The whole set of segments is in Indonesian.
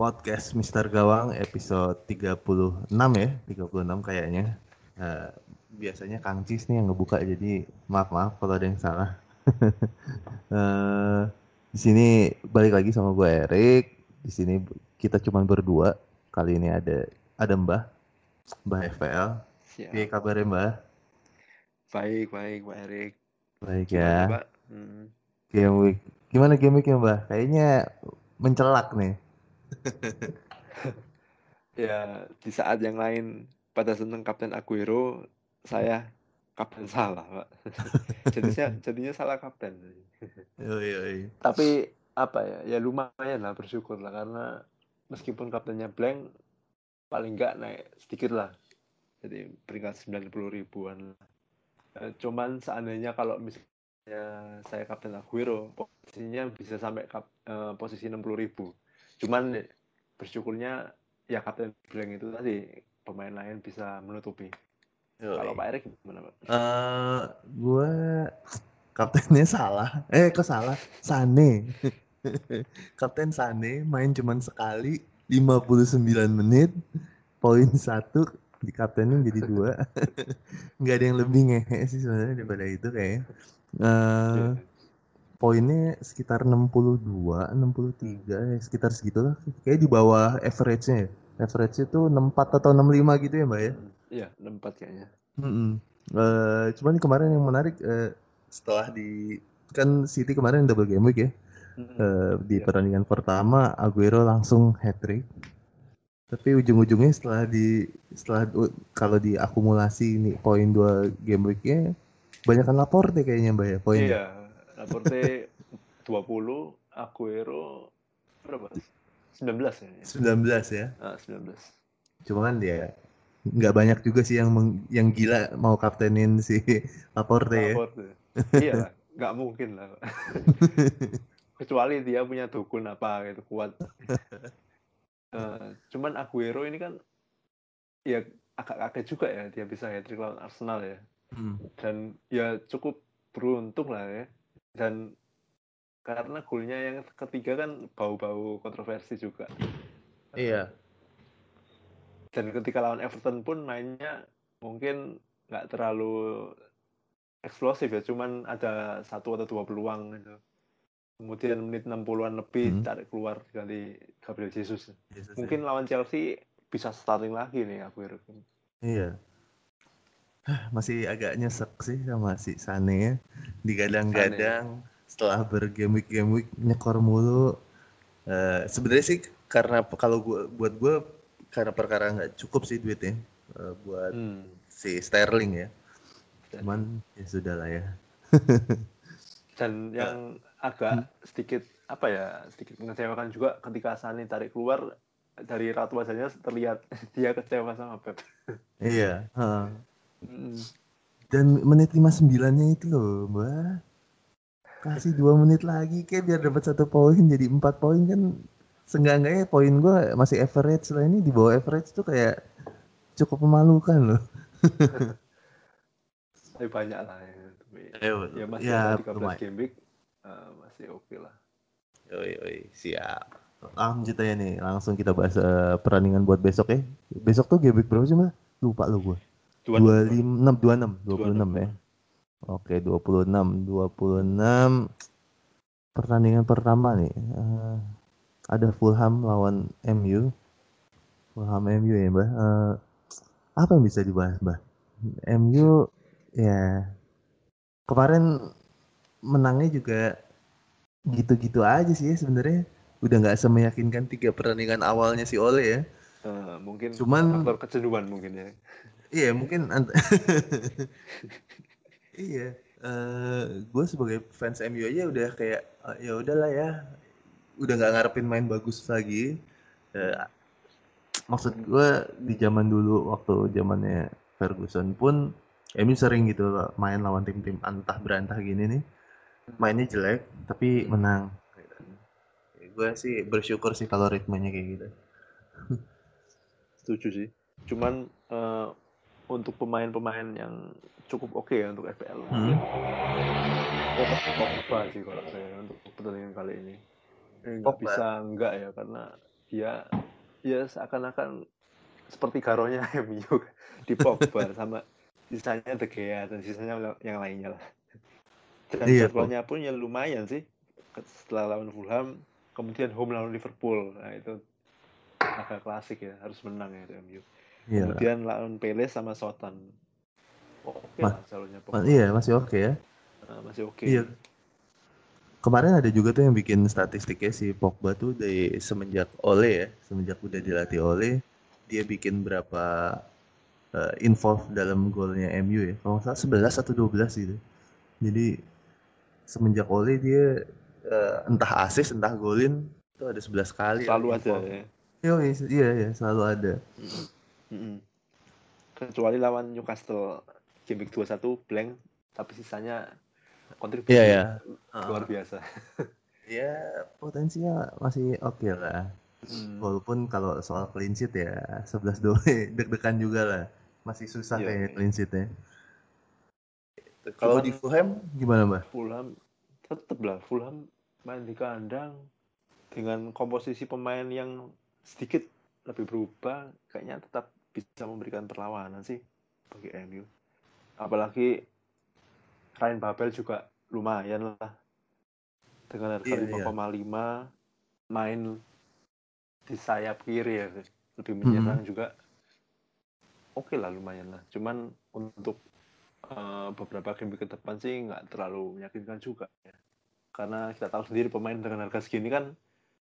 podcast Mister Gawang episode 36 ya, 36 kayaknya. Uh, biasanya Kang Cis nih yang ngebuka jadi maaf maaf kalau ada yang salah. uh, di sini balik lagi sama gue Erik. Di sini kita cuma berdua. Kali ini ada ada Mbah, Mbah FPL. Siap. Iya kabarnya Mbah? Baik, baik Mbak Erik. Baik ya. Mbak? Hmm. Game week. Gimana game week ya Mbah? Kayaknya mencelak nih. ya di saat yang lain pada seneng Kapten Aguero, saya kapten salah, Pak. jadinya jadinya salah kapten. Tapi apa ya? Ya lumayan lah bersyukur lah karena meskipun kaptennya blank paling enggak naik sedikit lah. Jadi peringkat 90 ribuan. Eh, cuman seandainya kalau misalnya saya kapten Aguero, posisinya bisa sampai kap, uh, posisi 60 ribu cuman bersyukurnya ya kapten Blank itu tadi pemain lain bisa menutupi. Yoi. kalau Pak Erik gimana Pak? Uh, gue kaptennya salah. Eh kok salah? Sane. Kapten Sane main cuman sekali 59 menit. Poin satu di kaptennya jadi dua. Nggak ada yang lebih ngehe sih sebenarnya daripada itu kayak uh, poinnya sekitar 62, 63 ya sekitar segitulah. Kayak di bawah average-nya ya. Average itu 64 atau 65 gitu ya, Mbak ya? Iya, 64 kayaknya. Mm -hmm. uh, cuman kemarin yang menarik uh, setelah di kan City kemarin double game week ya. Uh, di yeah. pertandingan pertama Aguero langsung hat trick. Tapi ujung-ujungnya setelah di setelah kalau diakumulasi ini poin dua game weeknya banyak kan lapor deh kayaknya mbak ya poin. Iya, Laporte 20, Aguero berapa? 19 ya? 19 ya? Ah, 19. Cuma kan dia nggak banyak juga sih yang meng, yang gila mau kaptenin si Laporte, ya. Laporte. iya nggak mungkin lah. Kecuali dia punya dukun apa gitu kuat. Uh, cuman Aguero ini kan ya agak kaget juga ya dia bisa hat trick lawan Arsenal ya. Hmm. Dan ya cukup beruntung lah ya dan karena golnya yang ketiga kan bau-bau kontroversi juga. Iya. Dan ketika lawan Everton pun mainnya mungkin nggak terlalu eksplosif ya, cuman ada satu atau dua peluang gitu. Kemudian menit 60-an lebih hmm. tarik keluar ganti Gabriel Jesus. Jesus mungkin ya. lawan Chelsea bisa starting lagi nih aku Iya. Masih agak nyesek sih sama si Sane ya. Digadang-gadang setelah bergame week game week nyekor mulu. Uh, Sebenarnya sih karena kalau gua buat gue karena perkara nggak cukup sih duitnya uh, buat hmm. si Sterling ya. Cuman ya sudah lah ya. Dan yang agak hmm. sedikit apa ya sedikit mengecewakan juga ketika Sane tarik keluar dari ratu wajahnya terlihat dia kecewa sama Pep. Iya. Uh. Dan menit 59-nya itu loh, Mbak. Kasih dua menit lagi kayak biar dapat satu poin jadi empat poin kan seenggak-enggaknya poin gue masih average lah ini di bawah average tuh kayak cukup memalukan loh. Tapi banyak lah ya. Ayo, ya masih ya, 13 game week uh, masih oke okay lah. Yoi, yoi, siap. Lanjut aja nih, langsung kita bahas uh, perandingan buat besok ya. Besok tuh game week berapa sih, Mbak? Lupa lo gue. 26 26 26 ya. Oke, 26 26 pertandingan pertama nih. Uh, ada Fulham lawan MU. Fulham MU ya, Mbak. Uh, apa yang bisa dibahas, Mbak? MU ya kemarin menangnya juga gitu-gitu aja sih ya sebenarnya. Udah nggak semeyakinkan tiga pertandingan awalnya si Ole ya. Uh, mungkin cuman faktor kecenderungan mungkin ya. Iya mungkin iya uh, gue sebagai fans MU aja udah kayak uh, ya udahlah ya udah nggak ngarepin main bagus lagi. Uh, maksud gue di zaman dulu waktu zamannya Ferguson pun MU sering gitu loh, main lawan tim-tim antah berantah gini nih. Mainnya jelek tapi menang. Ya, gue sih bersyukur sih kalau ritmenya kayak gitu. Setuju sih. Cuman uh, untuk pemain-pemain yang cukup oke okay ya untuk FPL. Hmm. Pogba sih kalau saya untuk pertandingan kali ini. Nggak bisa enggak ya karena dia ya seakan-akan seperti garonya MU di Pogba sama sisanya De Gea dan sisanya yang lainnya lah. Dan iya, jadwalnya pun ya lumayan sih. Setelah lawan Fulham, kemudian home lawan Liverpool. Nah itu agak klasik ya, harus menang ya MU. Iya. Kemudian lawan Palace sama Southampton. Oke okay lah calonnya. Iya, masih oke okay ya. Nah, masih oke. Okay. Iya. Kemarin ada juga tuh yang bikin statistiknya si Pogba tuh dari semenjak Ole ya, semenjak udah dilatih Ole, dia bikin berapa uh, involve dalam golnya MU ya. Kalau nggak salah 11 atau 12 gitu. Jadi semenjak Ole dia uh, entah asis entah golin itu ada 11 kali. Selalu ada ya. Iya ya, selalu ada. Mm -hmm. Kecuali lawan Newcastle game week 21 blank tapi sisanya kontribusi yeah, yeah. luar biasa. ya potensinya masih oke okay lah. Hmm. Walaupun kalau soal clean sheet ya 11 dua deg-degan juga lah. Masih susah yeah, kayak clean sheet ya. Kalau di Fulham gimana mbak? Fulham tetep lah Fulham main di kandang dengan komposisi pemain yang sedikit lebih berubah kayaknya tetap bisa memberikan perlawanan sih bagi MU. Apalagi Ryan Babel juga lumayan lah. Dengan harga iya, 5,5 iya. main di sayap kiri ya. Lebih menyerang mm -hmm. juga. Oke okay lah lumayan lah. Cuman untuk uh, beberapa game ke depan sih nggak terlalu meyakinkan juga ya. Karena kita tahu sendiri pemain dengan harga segini kan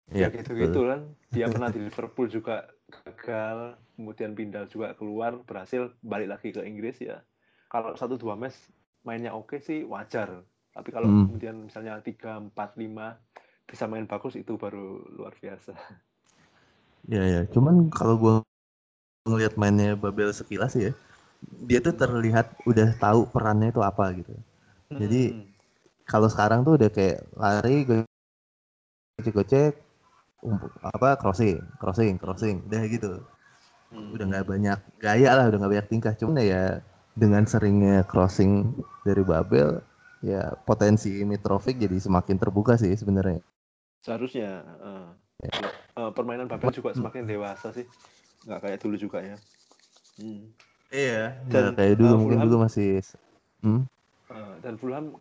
ya, ya gitu-gitu kan. Dia pernah di Liverpool juga gagal kemudian pindah juga keluar berhasil balik lagi ke Inggris ya kalau satu dua match mainnya oke okay sih wajar. Tapi kalau hmm. kemudian misalnya 3, 4, 5 bisa main bagus itu baru luar biasa. Ya ya, cuman kalau gue ngelihat mainnya Babel sekilas ya, dia tuh terlihat udah tahu perannya itu apa gitu. Hmm. Jadi kalau sekarang tuh udah kayak lari gocek-gocek apa crossing, crossing, crossing, udah gitu. Hmm. Udah nggak banyak gaya lah, udah nggak banyak tingkah. Cuman ya dengan seringnya crossing dari Babel ya potensi Mitrovic jadi semakin terbuka sih sebenarnya. Seharusnya uh, ya. uh, permainan Babel juga semakin dewasa sih, nggak kayak dulu juga ya. Hmm. Iya. Dan kayak dulu uh, mungkin dulu masih. Hmm? Uh, dan Fulham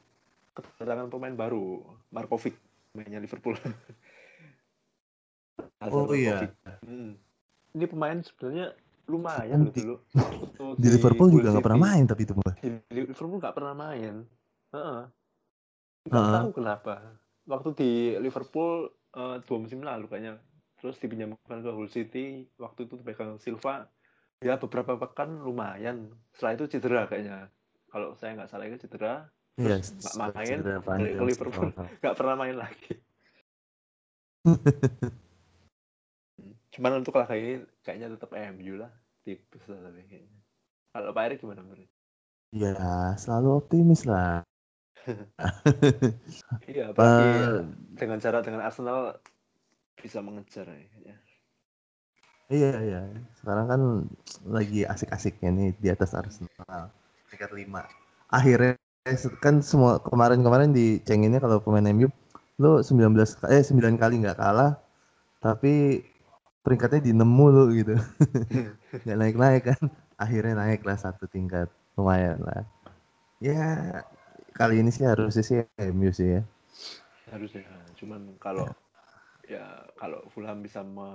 kedatangan pemain baru Markovic mainnya Liverpool. oh iya. Hmm. Ini pemain sebenarnya lumayan loh dulu. Di, di Liverpool juga nggak pernah main tapi itu mbak. Di Liverpool nggak pernah main. Heeh. Nggak uh -uh. tahu kenapa. Waktu di Liverpool uh, dua musim lalu kayaknya. Terus dipinjamkan ke Hull City. Waktu itu pegang Silva. Ya beberapa pekan lumayan. Setelah itu cedera kayaknya. Kalau saya nggak salah itu cedera. Terus yes, nggak main. Ke Liverpool nggak pernah main lagi. Cuman untuk ini kayaknya tetap MU lah. Tipis lah tapi kayaknya. Kalau Pak Erik gimana menurut? Ya, selalu optimis lah. iya, pasti uh, dengan cara dengan Arsenal bisa mengejar ya. Iya, iya. Sekarang kan lagi asik-asiknya nih di atas Arsenal. Peringkat 5. Akhirnya kan semua kemarin-kemarin dicenginnya kalau pemain MU lo 19 eh 9 kali nggak kalah tapi peringkatnya di nemu lu gitu nggak naik naik kan. Akhirnya naik lah satu tingkat. Lumayan lah. Ya kali ini sih harusnya sih MU sih ya. Harusnya cuman kalau ya, ya kalau Fulham bisa me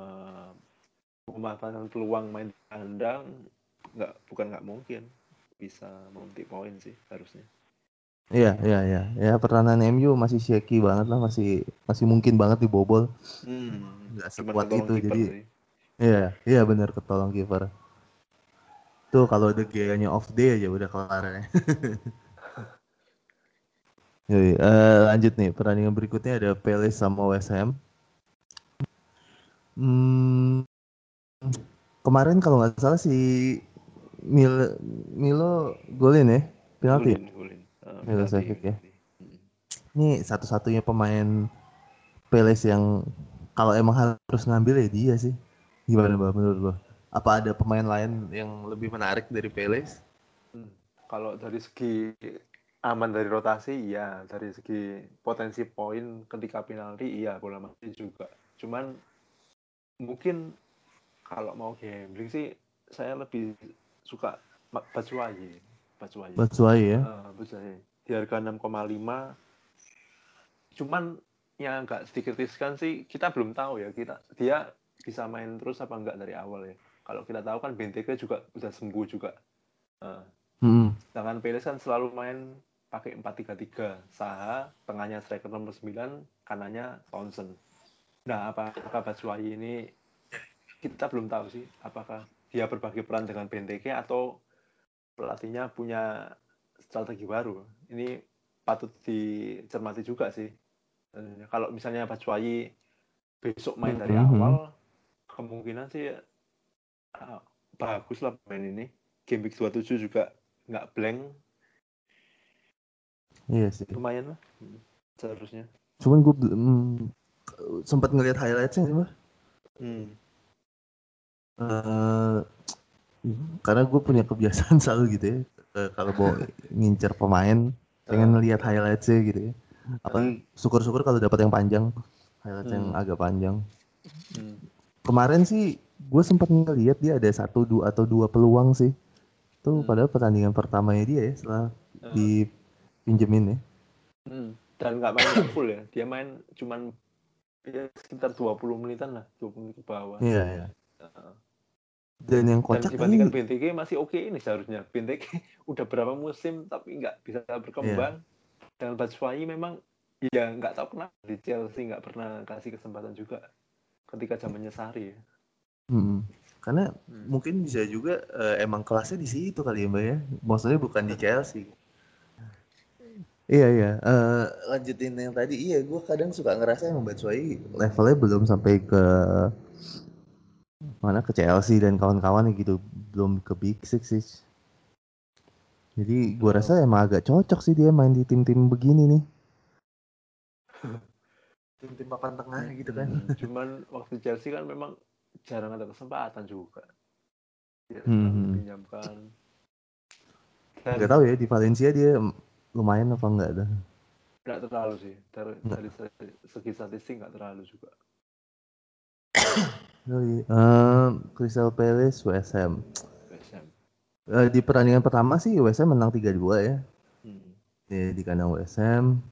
memanfaatkan peluang main kandang nggak bukan nggak mungkin. Bisa memetik poin sih harusnya Iya, iya, iya. Ya peranan MU masih shaky banget lah, masih masih mungkin banget dibobol. Hmm nggak sekuat itu jadi sih. iya iya benar ketolong kiper tuh kalau the gayanya off day aja udah kelar ya Yui, uh, lanjut nih pertandingan berikutnya ada Palace sama West Ham. Hmm, kemarin kalau nggak salah si Mil Milo golin ya penalti. Golin, golin. Uh, Milo Savic ya. Ini satu-satunya pemain Palace yang kalau emang harus ngambil ya dia sih. Gimana Mbak menurut lo? Apa ada pemain lain yang lebih menarik dari Peles? Hmm. Kalau dari segi aman dari rotasi, iya. Dari segi potensi poin ketika penalti, iya. Bola mati juga. Cuman mungkin kalau mau gambling sih saya lebih suka Batshuayi. Batshuayi. Batshuayi ya. Uh, Batshuayi. Di harga 6,5 cuman yang agak sedikit riskan sih kita belum tahu ya kita dia bisa main terus apa enggak dari awal ya. Kalau kita tahu kan Benteke juga udah sembuh juga. Uh, hmm. Sedangkan Peles kan selalu main pakai 4-3-3. Saha, tengahnya striker nomor 9, kanannya Townsend. Nah, apakah Batshuayi ini kita belum tahu sih apakah dia berbagi peran dengan Benteke atau pelatihnya punya strategi baru. Ini patut dicermati juga sih. Kalau misalnya Batshuayi besok main dari mm-hmm. awal, kemungkinan sih uh, bagus lah main ini. Game Week 27 juga nggak blank Iya sih. Lumayan lah. Hmm, seharusnya. Cuman gue belum sempat ngelihat highlightsnya sih, mah. Hmm. Uh, karena gue punya kebiasaan selalu gitu ya. Uh, kalau mau ngincer pemain, pengen ngelihat highlightsnya gitu ya. Apa hmm. syukur-syukur kalau dapat yang panjang, highlights hmm. yang agak panjang. Hmm. Kemarin sih gue sempat ngelihat dia ada satu dua atau dua peluang sih. Tuh hmm. padahal pertandingan pertamanya dia ya setelah hmm. di pinjemin ya. Hmm. Dan nggak main full ya. Dia main cuman ya sekitar 20 menitan lah, 20 menit ke bawah. Iya, iya. Dan yang kocak Dan dibandingkan ini... BNTK masih oke okay ini seharusnya. BNTK udah berapa musim tapi nggak bisa berkembang. Yeah. Dan Batshuayi memang ya nggak tahu kenapa di Chelsea nggak pernah kasih kesempatan juga ketika zamannya Sari ya. Hmm. Karena hmm. mungkin bisa juga uh, emang kelasnya di situ kali ya mbak ya. Maksudnya bukan di Chelsea. Iya iya, uh, lanjutin yang tadi, iya gue kadang suka ngerasa yang Batshuayi levelnya belum sampai ke mana ke Chelsea dan kawan-kawan gitu, belum ke Big Six sih. Jadi gue rasa emang agak cocok sih dia main di tim-tim begini nih. Tim-tim papan tengah gitu kan. Hmm, cuman waktu Chelsea kan memang jarang ada kesempatan juga. Ya, hmm. Pinjamkan. Gak tau ya di Valencia dia lumayan apa enggak dah? Enggak terlalu sih. Dari, dari segi statistik enggak terlalu juga. Oh, iya. Uh, Crystal Palace West Ham. West Ham. Uh, di pertandingan pertama sih West Ham menang 3-2 ya. Hmm. Ya, di kandang West Ham.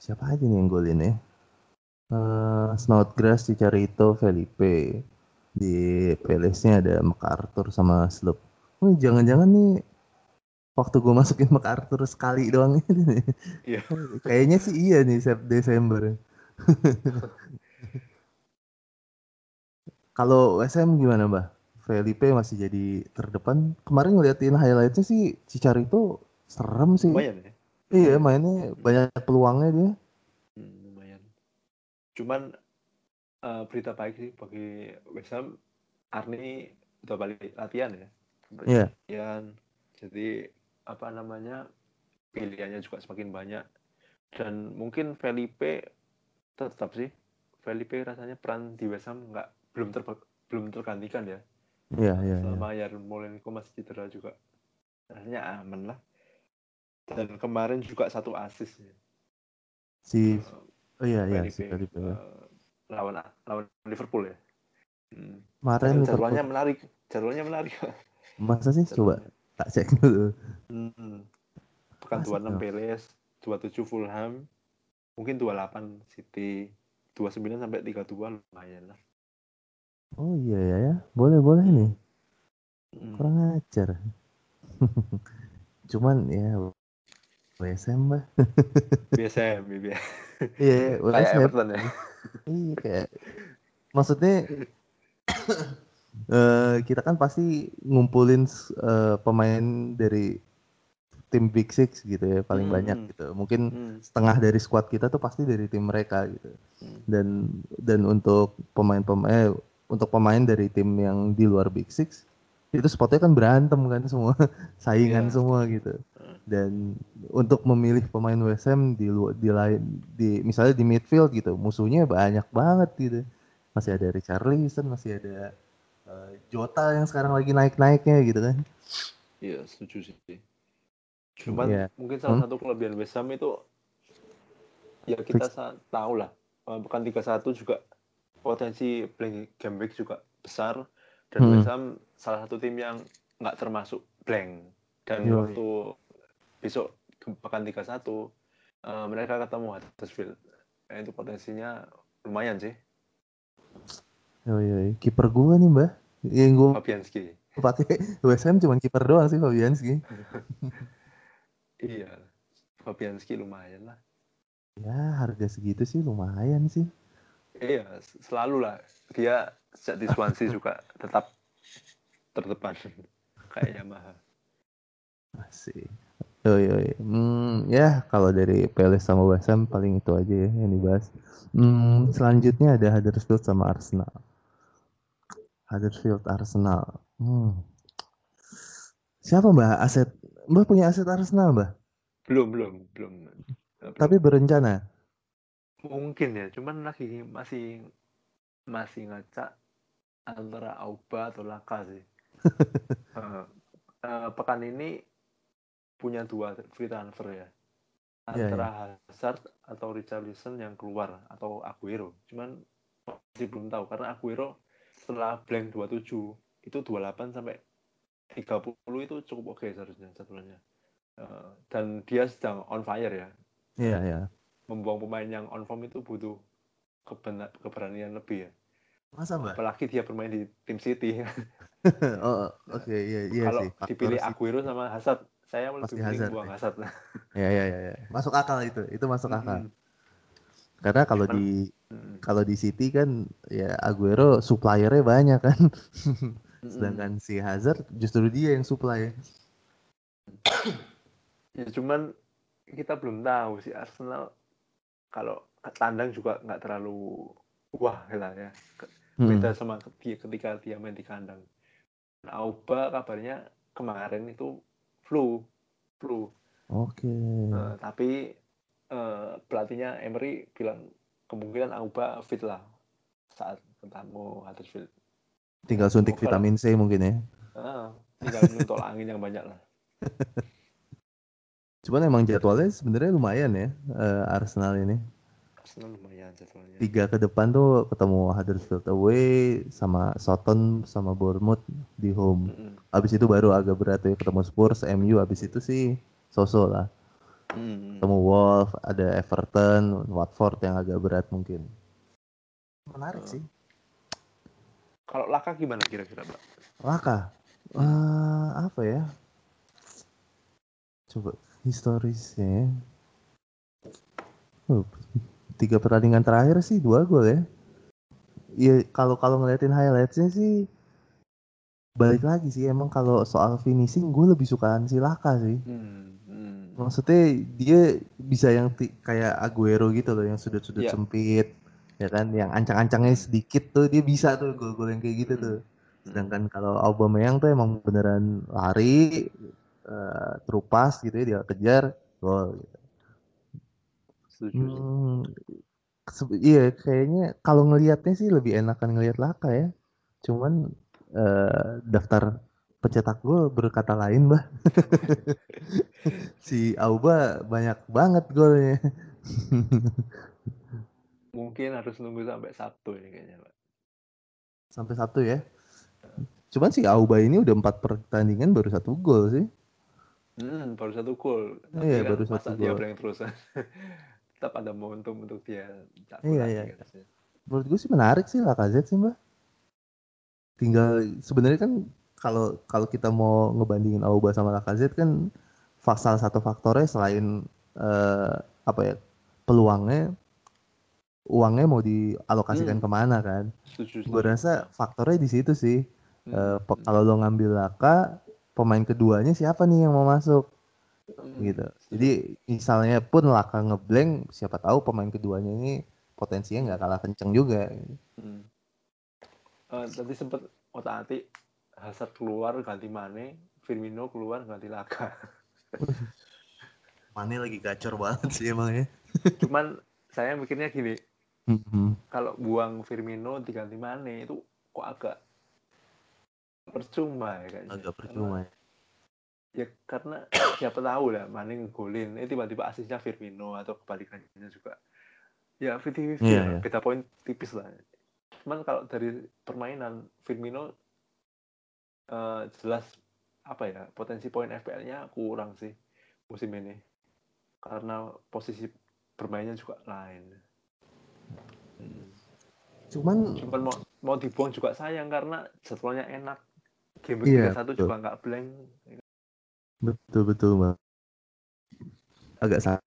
Siapa aja nih yang golin ya? Uh, Snodgrass, Cicarito, Felipe. Di Palace-nya ada MacArthur sama Slope. Oh, jangan-jangan nih waktu gue masukin MacArthur sekali doang ini. Iya. Kayaknya sih iya nih Desember. Kalau SM gimana mbak? Felipe masih jadi terdepan. Kemarin ngeliatin highlightnya sih Cicar itu serem sih. Lumayan ya? Iya mainnya banyak peluangnya dia. Hmm, lumayan. Cuman uh, berita baik sih bagi West Ham. Arni udah balik latihan ya. Iya. Yeah. Latihan. Jadi apa namanya pilihannya juga semakin banyak dan mungkin Felipe tetap sih Felipe rasanya peran di West Ham nggak belum ter belum tergantikan ya Iya, iya. Selama ya. Yarmolenko masih cedera juga. Rasanya aman lah. Dan kemarin juga satu asis ya. Si uh, oh iya iya si Felipe. Uh, lawan lawan Liverpool ya. Hmm. Kemarin jadwalnya menarik, jadwalnya menarik. Masa sih coba tak cek dulu. Hmm. Pekan 26 Peles, 27 Fulham, mungkin 28 City, 29 sampai 32 lumayan lah. Oh iya ya ya, boleh boleh nih. Hmm. Kurang ajar. Cuman ya WSM bah. BSM, Iya, yeah, Kayak Everton ya. iya kayak maksudnya uh, kita kan pasti ngumpulin uh, pemain dari tim Big Six gitu ya paling hmm. banyak gitu. Mungkin hmm. setengah dari squad kita tuh pasti dari tim mereka gitu. Hmm. Dan dan untuk pemain-pemain eh, untuk pemain dari tim yang di luar Big Six itu spotnya kan berantem kan semua saingan yeah. semua gitu. Dan untuk memilih pemain WSM di luar di lain di misalnya di midfield gitu musuhnya banyak banget gitu. Masih ada Richarlison, masih ada uh, Jota yang sekarang lagi naik-naiknya gitu kan. Iya, setuju sih. Cuman yeah. mungkin salah hmm? satu kelebihan Ham itu ya kita tahu lah, bukan 3-1 juga potensi blank game week juga besar dan Hmm. West Ham salah satu tim yang nggak termasuk blank dan Yoi. waktu besok pekan 31 eh, mereka ketemu Huddersfield Eh, itu potensinya lumayan sih Oh iya, iya. kiper gua nih mbak. Yang gua Fabianski pakai West Ham cuma kiper doang sih Fabianski. iya Fabianski lumayan lah Ya harga segitu sih lumayan sih. Iya selalu lah dia sejak di Swansea juga tetap terdepan kayak Yamaha Masih. Oh iya, iya. Hmm, ya kalau dari Palace sama West Ham paling itu aja ya yang dibahas. Hmm, selanjutnya ada Huddersfield sama Arsenal. Huddersfield Arsenal. Hmm. Siapa mbak aset? Mbak punya aset Arsenal mbak? belum belum belum. Tapi berencana. Mungkin ya cuman lagi masih masih ngaca antara Auba atau Laka sih. Eh, pekan ini punya dua free transfer ya. Iya, antara Hazard atau Richarlison yang keluar atau Aguero. Cuman masih belum tahu karena Aguero setelah blank 27 itu 28 sampai 30 itu cukup oke seharusnya jadwalnya. Eh, dan dia sedang on fire ya. Iya ya. Membuang pemain yang on form itu butuh kebena- keberanian lebih ya. Masa mbak? Apalagi dia bermain di tim City. oh oke iya iya Kalau sih. Dipilih. Aguero sama Hazard, saya lebih Hazard, buang ya. Hazard. Ya ya ya. ya. Masuk akal itu. Itu masuk akal. Mm, Karena kalau di mm, kalau di City kan ya Aguero suppliernya banyak kan. mm. Sedangkan si Hazard justru dia yang supply. ya cuman kita belum tahu sih Arsenal kalau tandang juga nggak terlalu wah lah ya. Ke- Hmm. Beda sama dia ketika dia main di kandang. Nah, Auba kabarnya kemarin itu flu, flu. Oke. Eh, tapi eh, pelatihnya Emery bilang kemungkinan Auba fit lah saat ketemu Huddersfield. Tinggal suntik Semoga- vitamin C mungkin ya. Ah, tinggal nyuntol angin yang banyak lah. Cuman emang jadwalnya sebenarnya lumayan ya eh, Arsenal ini. Arsenal lumayan jadwalnya. Tiga ke depan tuh ketemu Huddersfield away sama Soton sama Bournemouth di home. Mm-mm. Abis itu baru agak berat ya ketemu Spurs, MU. Abis itu sih sosok lah. Mm-mm. Ketemu Wolves, ada Everton, Watford yang agak berat mungkin. Menarik sih. Kalau Laka gimana kira-kira, Pak? Laka, eh, apa ya? Coba historisnya. Oh, tiga pertandingan terakhir sih dua gol ya. Iya kalau kalau ngeliatin highlightsnya sih balik lagi sih emang kalau soal finishing gue lebih sukaan si Laka sih. Hmm, hmm. Maksudnya dia bisa yang kayak Aguero gitu loh yang sudut-sudut Iya. sempit ya kan yang ancang-ancangnya sedikit tuh dia bisa tuh gol-gol yang kayak gitu Hmm. tuh. Sedangkan kalau Aubameyang tuh emang beneran lari eh terupas gitu ya dia kejar gol. gitu. Setuju. Hmm, iya kayaknya kalau ngelihatnya sih lebih enakan ngelihat Laka ya. Cuman eh, daftar pencetak gol berkata lain, Bah. si Auba banyak banget golnya. Mungkin harus nunggu sampai Sabtu ini kayaknya, Pak. Sampai Sabtu ya. Cuman si Auba ini udah empat pertandingan baru satu gol sih. Hmm, baru satu gol. Iya, kan baru masa satu dia gol. blank terus. Tetap ada momentum untuk dia Iya, iya. kan. Menurut gue sih menarik sih Lacazette sih, Mbak. Tinggal sebenarnya kan kalau kalau kita mau ngebandingin Auba sama Lacazette kan salah satu faktornya selain eh, apa ya peluangnya uangnya mau dialokasikan Hmm. ke mana kan? Gue rasa faktornya di situ sih. Hmm, hmm, kalau lo ngambil Laka, pemain keduanya siapa nih yang mau masuk hmm. gitu. Jadi misalnya pun Laka ngeblank, siapa tahu pemain keduanya ini potensinya nggak kalah kenceng juga. Hmm. Eh, tadi sempat otak atik Hazard keluar ganti Mane, Firmino keluar ganti Laka. Mane lagi gacor banget sih emangnya. Cuman saya mikirnya gini, Mhm. kalau buang Firmino diganti Mane itu kok agak percuma ya kayaknya. Agak percuma ya. Ya karena siapa tahu lah Mane ngegolin, eh tiba-tiba asisnya Firmino atau kebalikannya juga. Ya 50-50 Iya, lah, iya. beda poin tipis lah. cuman kalau dari permainan Firmino uh, jelas apa ya potensi poin FPL-nya kurang sih musim ini karena posisi bermainnya juga lain. Cuman cuman mau mau dibuang juga sayang karena jadwalnya enak. Game iya, satu juga nggak blank. Betul betul bang. Agak salah.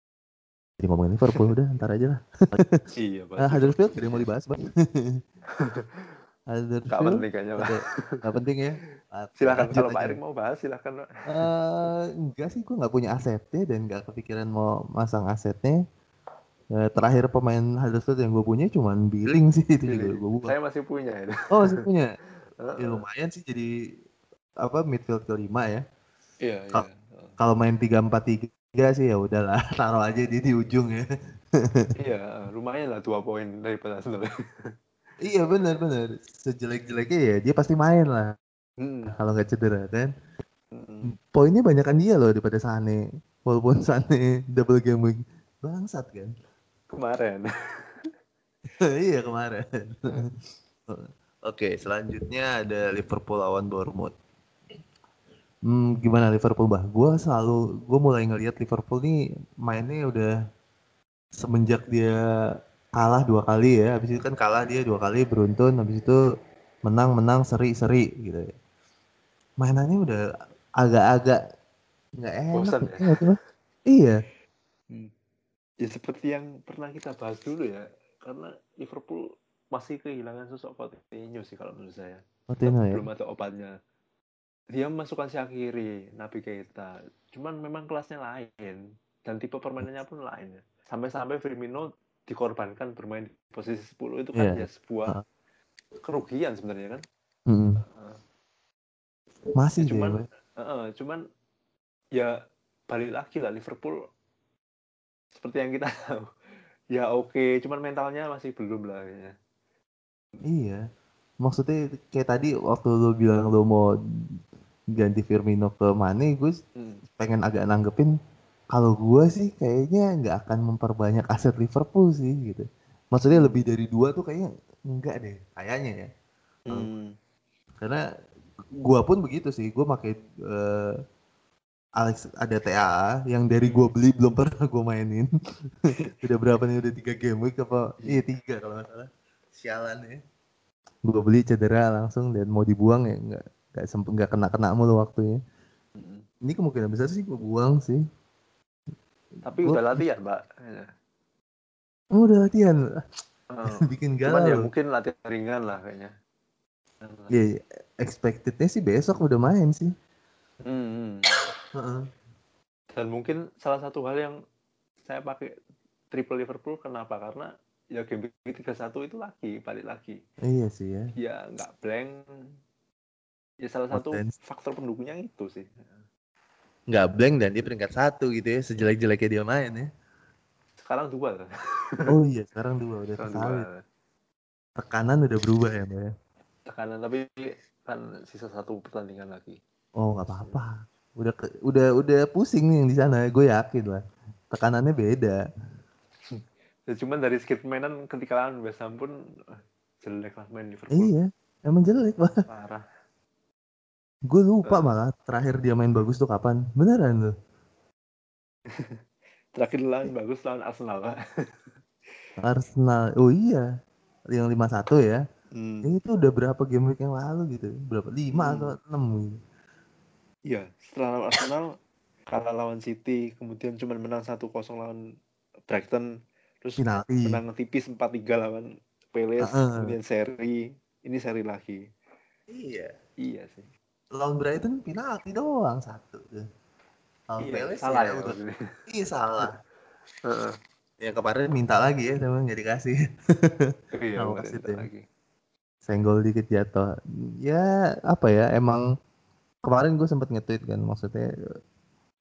Jadi ngomongin Liverpool udah ntar aja lah. iya, Pak. Uh, Huddersfield tidak mau dibahas, Bang. Huddersfield. Gak penting kayaknya, Pak. Gak penting ya. Silahkan kalau Pak Erik mau bahas, silahkan. Pak. Uh, enggak sih, gue nggak punya asetnya dan nggak kepikiran mau masang asetnya. Uh, terakhir pemain Huddersfield yang gue punya cuma Billing sih itu juga gue buka. Saya masih punya itu. Oh masih punya. Ya, lumayan sih jadi apa midfield kelima ya. Iya. iya. Kalau main tiga empat tiga sih ya udahlah taruh aja dia di ujung ya. iya lumayan lah dua poin daripada Arsenal. iya benar benar sejelek jeleknya ya dia pasti main lah. Hmm. Kalau nggak cedera kan. Hmm. Poinnya banyak kan dia loh daripada Sane. Walaupun Sane double game week bangsat kan. Kemarin. iya kemarin. Oke, selanjutnya ada Liverpool lawan Bournemouth. Hmm, gimana Liverpool bah? Gue selalu, gue mulai ngelihat Liverpool nih mainnya udah semenjak dia kalah dua kali ya. Habis itu kan kalah dia dua kali beruntun. Habis itu menang menang seri seri gitu ya. Mainannya udah agak-agak nggak enak. Bosan ya? ya iya. Hmm ya seperti yang pernah kita bahas dulu ya karena Liverpool masih kehilangan sosok Coutinho sih kalau menurut saya Coutinho ya belum ada obatnya dia memasukkan Syakiri Nabi Keita cuman memang kelasnya lain dan tipe permainannya pun lain ya sampai-sampai Firmino dikorbankan bermain di posisi 10 itu kan yeah. ya sebuah uh. kerugian sebenarnya kan mm. uh. masih ya, cuman uh, uh, cuman ya balik lagi lah Liverpool seperti yang kita tahu ya oke okay. cuman mentalnya masih belum lah ya. Iya maksudnya kayak tadi waktu lu bilang lu mau ganti Firmino ke Mane gue hmm. pengen agak nanggepin kalau gue sih kayaknya nggak akan memperbanyak aset Liverpool sih gitu maksudnya lebih dari dua tuh kayaknya enggak deh kayaknya ya hmm. karena gue pun begitu sih gue pakai uh, Alex ada TAA yang dari gue beli belum pernah gue mainin. udah berapa nih udah tiga game week apa? Iya tiga kalau nggak salah. Sialan ya. Gue beli cedera langsung dan mau dibuang ya nggak nggak sempet nggak kena kena mulu waktunya. Ini kemungkinan besar sih gue buang sih. Tapi gua... udah latihan, Mbak. Oh, udah latihan. Oh. Bikin galau. Cuman ya mungkin latihan ringan lah kayaknya. Iya, yeah, expectednya sih besok udah main sih. Hmm. hmm. Dan mungkin salah satu hal yang saya pakai triple Liverpool kenapa? Karena ya game week 31 itu lagi balik lagi. Iya sih ya. Ya nggak blank. Ya salah satu faktor pendukungnya itu sih. Nggak blank dan dia peringkat satu gitu ya, sejelek-jeleknya dia main ya. Sekarang dua lah. Oh iya, sekarang dua udah sekarang dua. Tekanan udah berubah ya, Mbak ya? Tekanan tapi kan sisa satu pertandingan lagi. Oh nggak apa-apa udah udah udah pusing nih di sana gue yakin lah tekanannya beda ya, cuman dari skip mainan ketika lawan West Ham pun jelek lah main Liverpool. Iya emang jelek lah parah. Gue lupa uh. malah terakhir dia main bagus tuh kapan. Beneran tuh. Terakhir lawan bagus lawan Arsenal lah Arsenal. Oh iya yang lima satu ya. Hmm. itu udah berapa game week yang lalu gitu. Berapa? Lima hmm. atau enam gitu. Iya, setelah lawan Arsenal kalah lawan City, kemudian cuma menang 1-0 lawan Brighton, terus Penalti. menang tipis 4-3 lawan Palace, uh -uh. kemudian seri, ini seri lagi. Iya. Iya sih. Lawan Brighton penalti doang satu. Lawan iya, Palace salah ya, ya Iya salah. uh -uh. Yang kemarin minta lagi ya, tapi nggak dikasih. iya, minta lagi. Senggol dikit jatuh. Ya apa ya, emang kemarin gue sempat nge-tweet kan maksudnya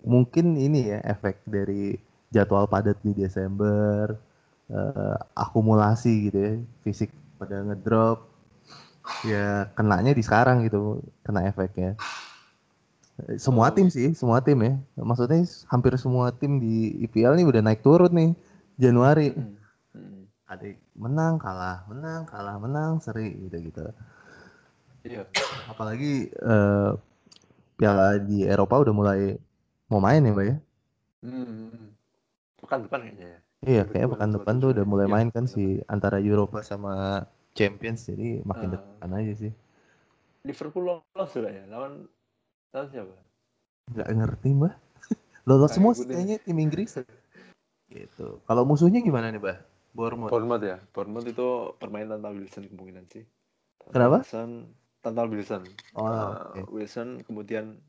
mungkin ini ya efek dari jadwal padat di Desember uh, akumulasi gitu ya fisik pada ngedrop ya kenanya di sekarang gitu kena efeknya semua tim sih semua tim ya maksudnya hampir semua tim di IPL nih udah naik turun nih Januari hmm. Hmm. menang kalah menang kalah menang seri gitu gitu Iya. apalagi eh, piala di Eropa udah mulai mau main ya mbak ya Hmm. Pekan depan kayaknya ya. Iya kayaknya pekan depan tuh udah ya. mulai main kan si antara Eropa sama Champions jadi makin Ah. depan aja sih Liverpool lolos sudah ya lawan lawan siapa? nggak ngerti mbak lolos semua kayaknya tim Inggris gitu kalau musuhnya gimana nih mbak Bournemouth Bournemouth ya. Bournemouth itu permainan tanpa Wilson kemungkinan sih. Tanpa Kenapa? Wilson, tanpa Wilson. oh Uh, oke. Wilson kemudian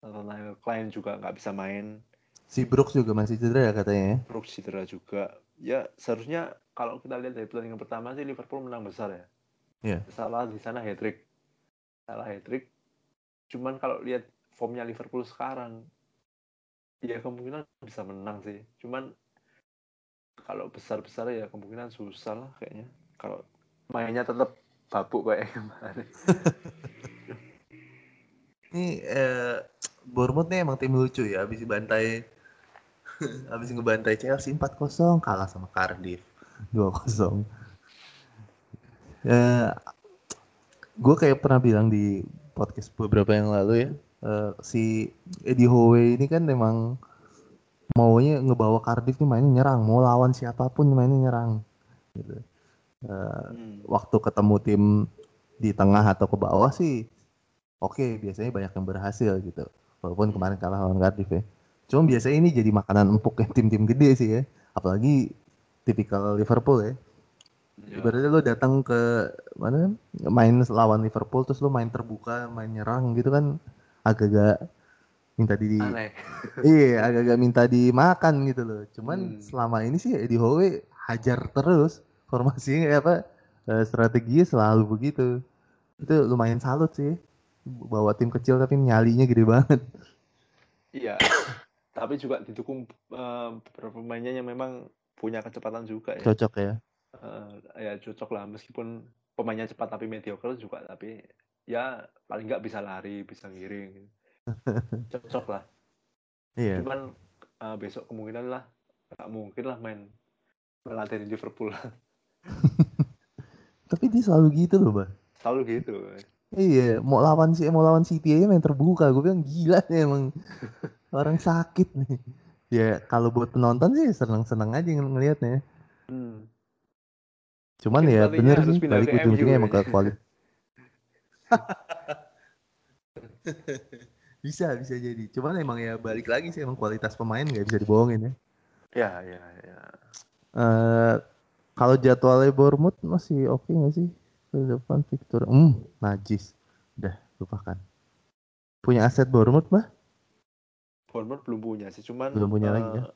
Nathaniel Klein juga nggak bisa main. Si Brooks juga masih cedera ya katanya ya Brooks cedera juga. Ya seharusnya kalau kita lihat dari pertandingan pertama sih Liverpool menang besar ya. Iya. Salah di sana hat trick. Salah hat trick. Cuman kalau lihat formnya Liverpool sekarang, ya kemungkinan bisa menang sih. Cuman kalau besar-besar ya kemungkinan susah lah kayaknya. Kalau mainnya tetap babuk kayak kemarin. Ini eh, Bournemouth nih emang tim lucu ya, habis dibantai habis ngebantai Chelsea 4-0 kalah sama Cardiff 2-0. Eh gue kayak pernah bilang di podcast beberapa yang lalu ya, eh, si Eddie Howe ini kan emang maunya ngebawa Cardiff nih mainnya nyerang, mau lawan siapa pun mainnya nyerang. Gitu. Eh, Hmm. waktu ketemu tim di tengah atau ke bawah sih oke biasanya banyak yang berhasil gitu walaupun kemarin kalah lawan Cardiff ya cuma biasanya ini jadi makanan empuk ya tim-tim gede sih ya. Apalagi tipikal Liverpool ya. Ya. ibaratnya lo datang ke mana? Main lawan Liverpool terus lo main terbuka main nyerang gitu kan agak-agak minta di Aneh. iya agak-agak minta dimakan gitu loh. Cuman Hmm. selama ini sih Eddie Howe hajar terus. Formasinya kayak apa? Eh, strateginya selalu begitu. Itu lumayan salut sih. Bawa tim kecil tapi nyalinya gede banget. Iya. Tapi juga didukung beberapa pemainnya yang memang punya kecepatan juga ya. cocok ya? Eh, ya cocok lah. Meskipun pemainnya cepat tapi mediocre juga tapi ya paling nggak bisa lari bisa ngiring. Cocok lah. Iya. Cuman eh, besok kemungkinan lah nggak mungkin lah main melatih di Liverpool. Tapi dia selalu gitu loh bah selalu gitu. Iya mau lawan si mau lawan City aja main terbuka. Gue bilang gila nih emang orang sakit nih. Ya kalau buat penonton sih seneng-seneng aja ng- ngelihatnya hmm. cuman Mungkin ya bener sih balik ujung-ujungnya emang ke kualitas bisa bisa jadi. Cuman emang ya balik lagi sih emang kualitas pemain nggak bisa dibohongin ya. Ya ya ya. Eh kalau jadwalnya Bournemouth masih oke nggak sih? Ke depan Victor hmm najis. Udah lupakan. Punya aset Bournemouth bah Bournemouth belum punya sih cuman Belum punya lagi ya? eh,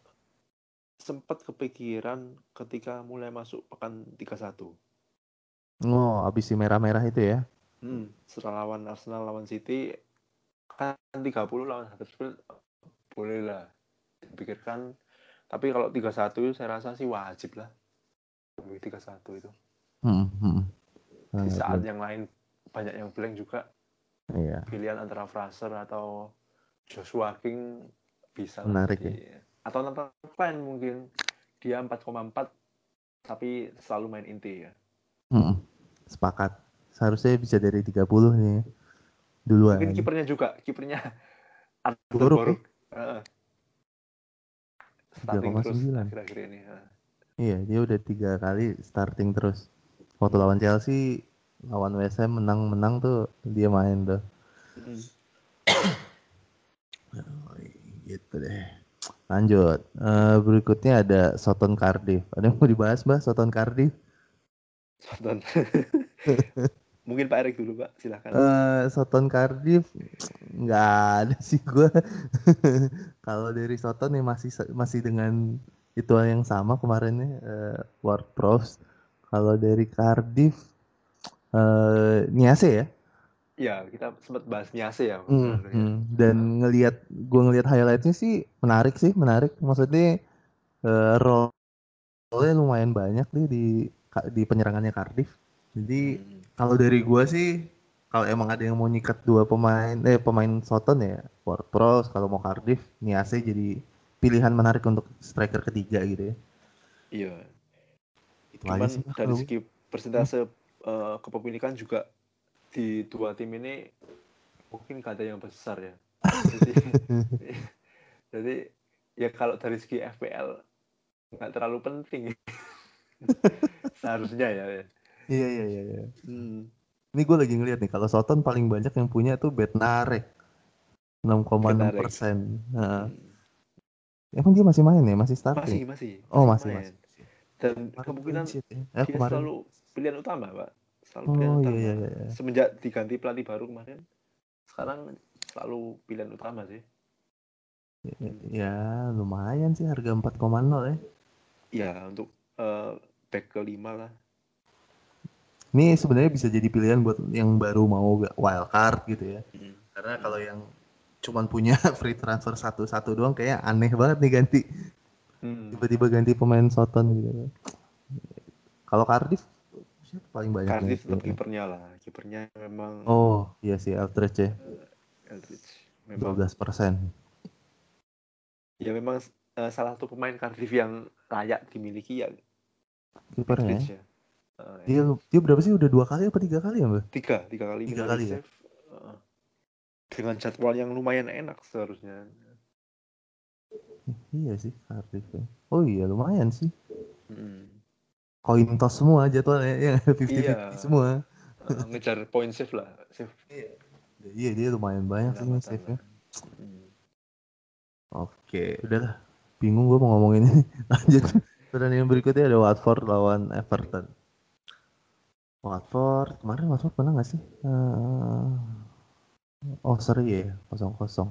sempat kepikiran ketika mulai masuk pekan 31 oh abis si merah-merah itu ya? Hmm, setelah lawan Arsenal lawan City kan 30 lawan Huddersfield boleh lah dipikirkan. Tapi kalau 31 saya rasa sih wajib lah. Lebih 31 itu. Hmm, hmm. di saat yang lain banyak yang blank juga. Iya. Pilihan antara Fraser atau Joshua King bisa Menarik jadi- atau Nathan Klein mungkin dia 4,4 tapi selalu main inti ya Hmm, sepakat seharusnya bisa dari 30 nih duluan mungkin kipernya juga kipernya Arthur Boruk, Boruk Heeh. starting terus 3,9. akhir-akhir ini. Iya, dia udah tiga kali starting terus. Waktu lawan Chelsea, lawan West Ham menang-menang tuh dia main tuh. Hmm. Gitu deh. Lanjut. Eh, berikutnya ada Soton Cardiff. Ada yang mau dibahas, Mbak? Soton Cardiff? Soton. Mungkin Pak Erik dulu, Pak. Silahkan. Eh, Soton Cardiff nggak ada sih gua. Kalau dari Soton ya masih masih dengan itu yang sama kemarinnya eh, Ward Prowse. Kalau dari Cardiff eh Niase ya. Ya, kita sempat bahas Niase ya. Hmm, ya. hmm. Dan ngelihat gua ngelihat highlightnya sih menarik sih, menarik. Maksudnya eh role-nya lumayan banyak nih di di penyerangannya Cardiff. Jadi Hmm. kalau dari gua sih kalau emang ada yang mau nyikat dua pemain eh pemain Soton ya Ward Prowse kalau mau Cardiff Niase jadi pilihan menarik untuk striker ketiga gitu ya. Iya. Cuman dari segi persentase uh, kepemilikan juga di dua tim ini mungkin gak ada yang besar ya. jadi, jadi ya kalau dari segi FPL nggak terlalu penting seharusnya ya. Iya iya iya. iya. Hmm. Ini gue lagi ngeliat nih kalau Soton paling banyak yang punya tuh Betnarek 6,6 persen. Nah. Emang dia masih main ya? Masih starting? Masih masih. Oh masih masih. Dan kemarin kemungkinan ya. eh, dia kemarin. selalu pilihan utama pak. Selalu oh, pilihan iya, utama. Iya, iya. Semenjak diganti pelatih baru kemarin, sekarang selalu pilihan utama sih. Ya, ya lumayan sih harga 4,0 ya. Ya untuk uh, back kelima lah. Ini sebenarnya bisa jadi pilihan buat yang baru mau wild card gitu ya. Hmm. Karena kalau yang cuman punya free transfer satu-satu doang kayak aneh banget nih ganti. Hmm. Tiba-tiba ganti pemain Soton gitu. Kalau Cardiff paling banyak? Cardiff tetap kipernya lah. Kipernya memang Oh, iya sih Eldridge ya. Eldridge. Memang 12 persen. Ya memang uh, salah satu pemain Cardiff yang layak dimiliki ya kipernya ya. Uh, dia dia berapa sih udah dua kali apa tiga kali ya mbak? Tiga tiga kali. Tiga kali ya. Uh, dengan jadwal yang lumayan enak seharusnya. Iya sih Cardiff ya. Oh iya lumayan sih. Hmm. Koin toss semua jadwalnya ya fifty iya. semua. Uh, ngejar point save lah. Save. Iya. Iya dia lumayan banyak sih save nya. Hmm. Oke, udahlah. Bingung gue mau ngomongin ini. Lanjut. Pertandingan berikutnya ada Watford lawan Everton. Watford kemarin Watford menang gak sih? Uh, oh seri ya kosong kosong.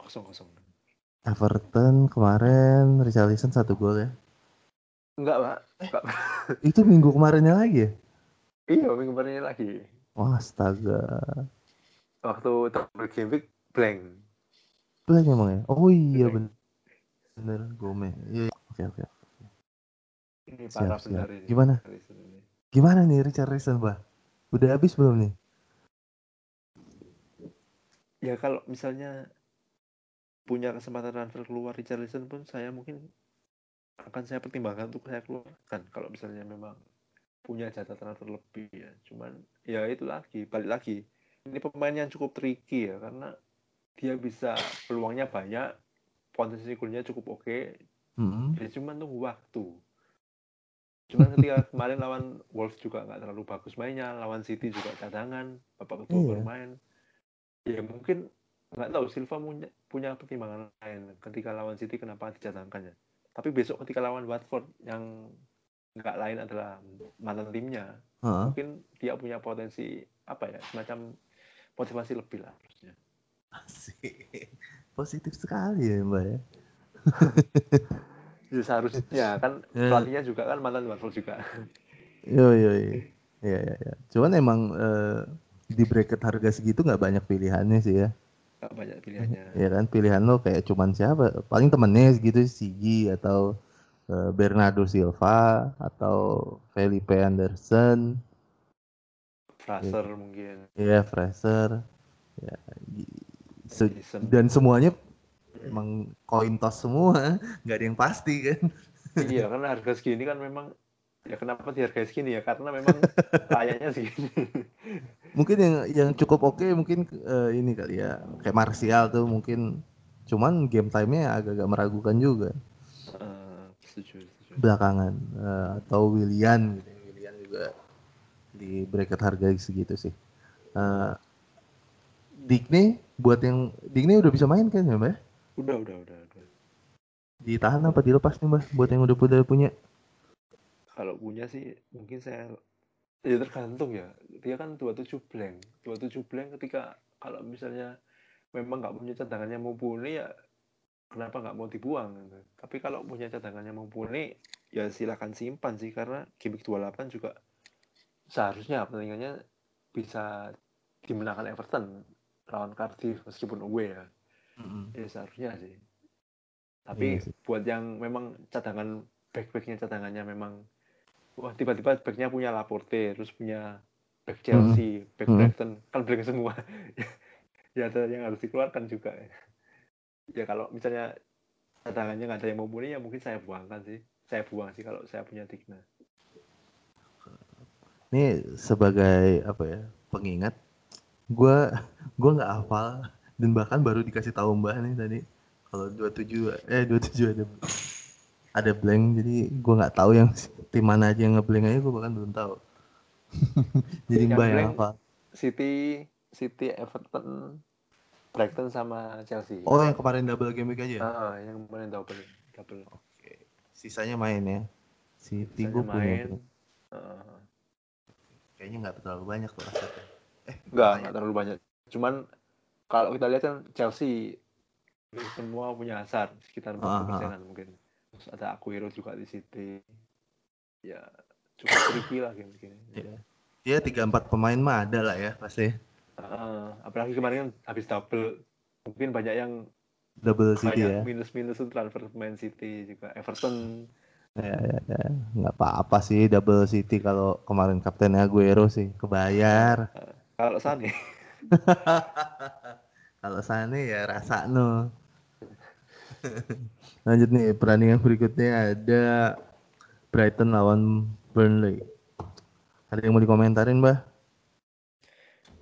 Kosong kosong. Everton kemarin Richarlison satu gol ya? Enggak pak. Enggak. itu minggu kemarinnya lagi ya? Iya minggu kemarinnya lagi. Wah astaga. Waktu double game week blank. Blank emang ya? Oh iya bener. Bener Gome. Iya. iya oke oke. Ini parah siap, siap. ini. Gimana? Gimana nih Richard Rison, Bah? Udah habis belum nih? Ya kalau misalnya punya kesempatan transfer keluar Richard Rison pun saya mungkin akan saya pertimbangkan untuk saya keluarkan kalau misalnya memang punya jatah transfer lebih ya. Cuman ya itu lagi, balik lagi. Ini pemain yang cukup tricky ya karena dia bisa peluangnya banyak, potensi golnya cukup oke, Hmm. Ya cuma tunggu waktu. Cuman ketika kemarin lawan Wolves juga nggak terlalu bagus mainnya, lawan City juga cadangan, bapak ketua iya. bermain. Ya mungkin nggak tahu Silva punya, punya pertimbangan lain ketika lawan City kenapa dicadangkan ya. Tapi besok ketika lawan Watford yang nggak lain adalah mantan timnya, uh-huh. mungkin dia punya potensi apa ya semacam motivasi lebih lah harusnya. Asik. Positif sekali ya Mbak ya. ya seharusnya kan ya. pelatihnya juga kan mantan Marvel juga. Yo yo yo. Ya ya ya. Cuman emang uh, di bracket harga segitu nggak banyak pilihannya sih ya. Gak banyak pilihannya. Ya kan pilihan lo kayak cuman siapa? Paling temennya gitu Sigi atau uh, Bernardo Silva atau Felipe Anderson. Fraser ya. mungkin. Iya, Fraser. Ya, se dan semuanya emang koin toss semua nggak ada yang pasti kan iya karena harga segini kan memang ya kenapa di harga segini ya karena memang kayaknya segini mungkin yang yang cukup oke okay, mungkin uh, ini kali ya kayak Martial tuh mungkin cuman game time-nya agak-agak meragukan juga uh, setuju, setuju. belakangan uh, atau William gitu William juga di bracket harga segitu sih uh, Digne buat yang Digne udah bisa main kan ya mbak Udah, udah, udah, udah. Ditahan apa dilepas nih, Mbak? Buat yang udah udah punya. Kalau punya sih mungkin saya ya tergantung ya. Dia kan 27 blank. 27 blank ketika kalau misalnya memang nggak punya cadangannya mumpuni ya kenapa nggak mau dibuang gitu. Tapi kalau punya cadangannya mumpuni ya silakan simpan sih karena gimmick 28 juga seharusnya pertandingannya bisa dimenangkan Everton lawan Cardiff meskipun away ya mm-hmm. ya seharusnya sih tapi yeah, sih. buat yang memang cadangan back-backnya cadangannya memang wah tiba-tiba backnya punya Laporte terus punya back Chelsea mm-hmm. back Brighton mm-hmm. kan blank semua ya ada yang harus dikeluarkan juga ya kalau misalnya cadangannya nggak ada yang mumpuni ya mungkin saya buangkan sih saya buang sih kalau saya punya Tigna. Ini sebagai apa ya pengingat, gue gue nggak hafal dan bahkan baru dikasih tahu mbak nih tadi kalau 27 eh 27 ada ada blank jadi gue nggak tahu yang tim mana aja yang ngeblank aja gue bahkan belum tahu jadi mbak yang hafal City City Everton Brighton sama Chelsea. Oh, yang kemarin double game week aja? Ah, yang kemarin double. double. Oke. Sisanya main ya? City gue punya. Uh, Kayaknya nggak terlalu banyak tuh asetnya. Eh, nggak, nggak terlalu banyak. Cuman kalau kita lihat kan Chelsea semua punya asar sekitar 40 persenan mungkin. Terus ada Aguero juga di City. Ya, cukup tricky lah mungkin. Ya. Dia tiga empat pemain mah ada lah ya pasti. Uh, apalagi kemarin kan habis double, mungkin banyak yang double City ya. Minus-minus itu transfer pemain City juga. Everton. Ya, ya, ya. nggak apa-apa sih double City kalau kemarin kaptennya Aguero sih kebayar. Uh, kalau Sane. kalau Sane ya rasa no. Lanjut nih perandingan berikutnya ada Brighton lawan Burnley. Ada yang mau dikomentarin, Mbah?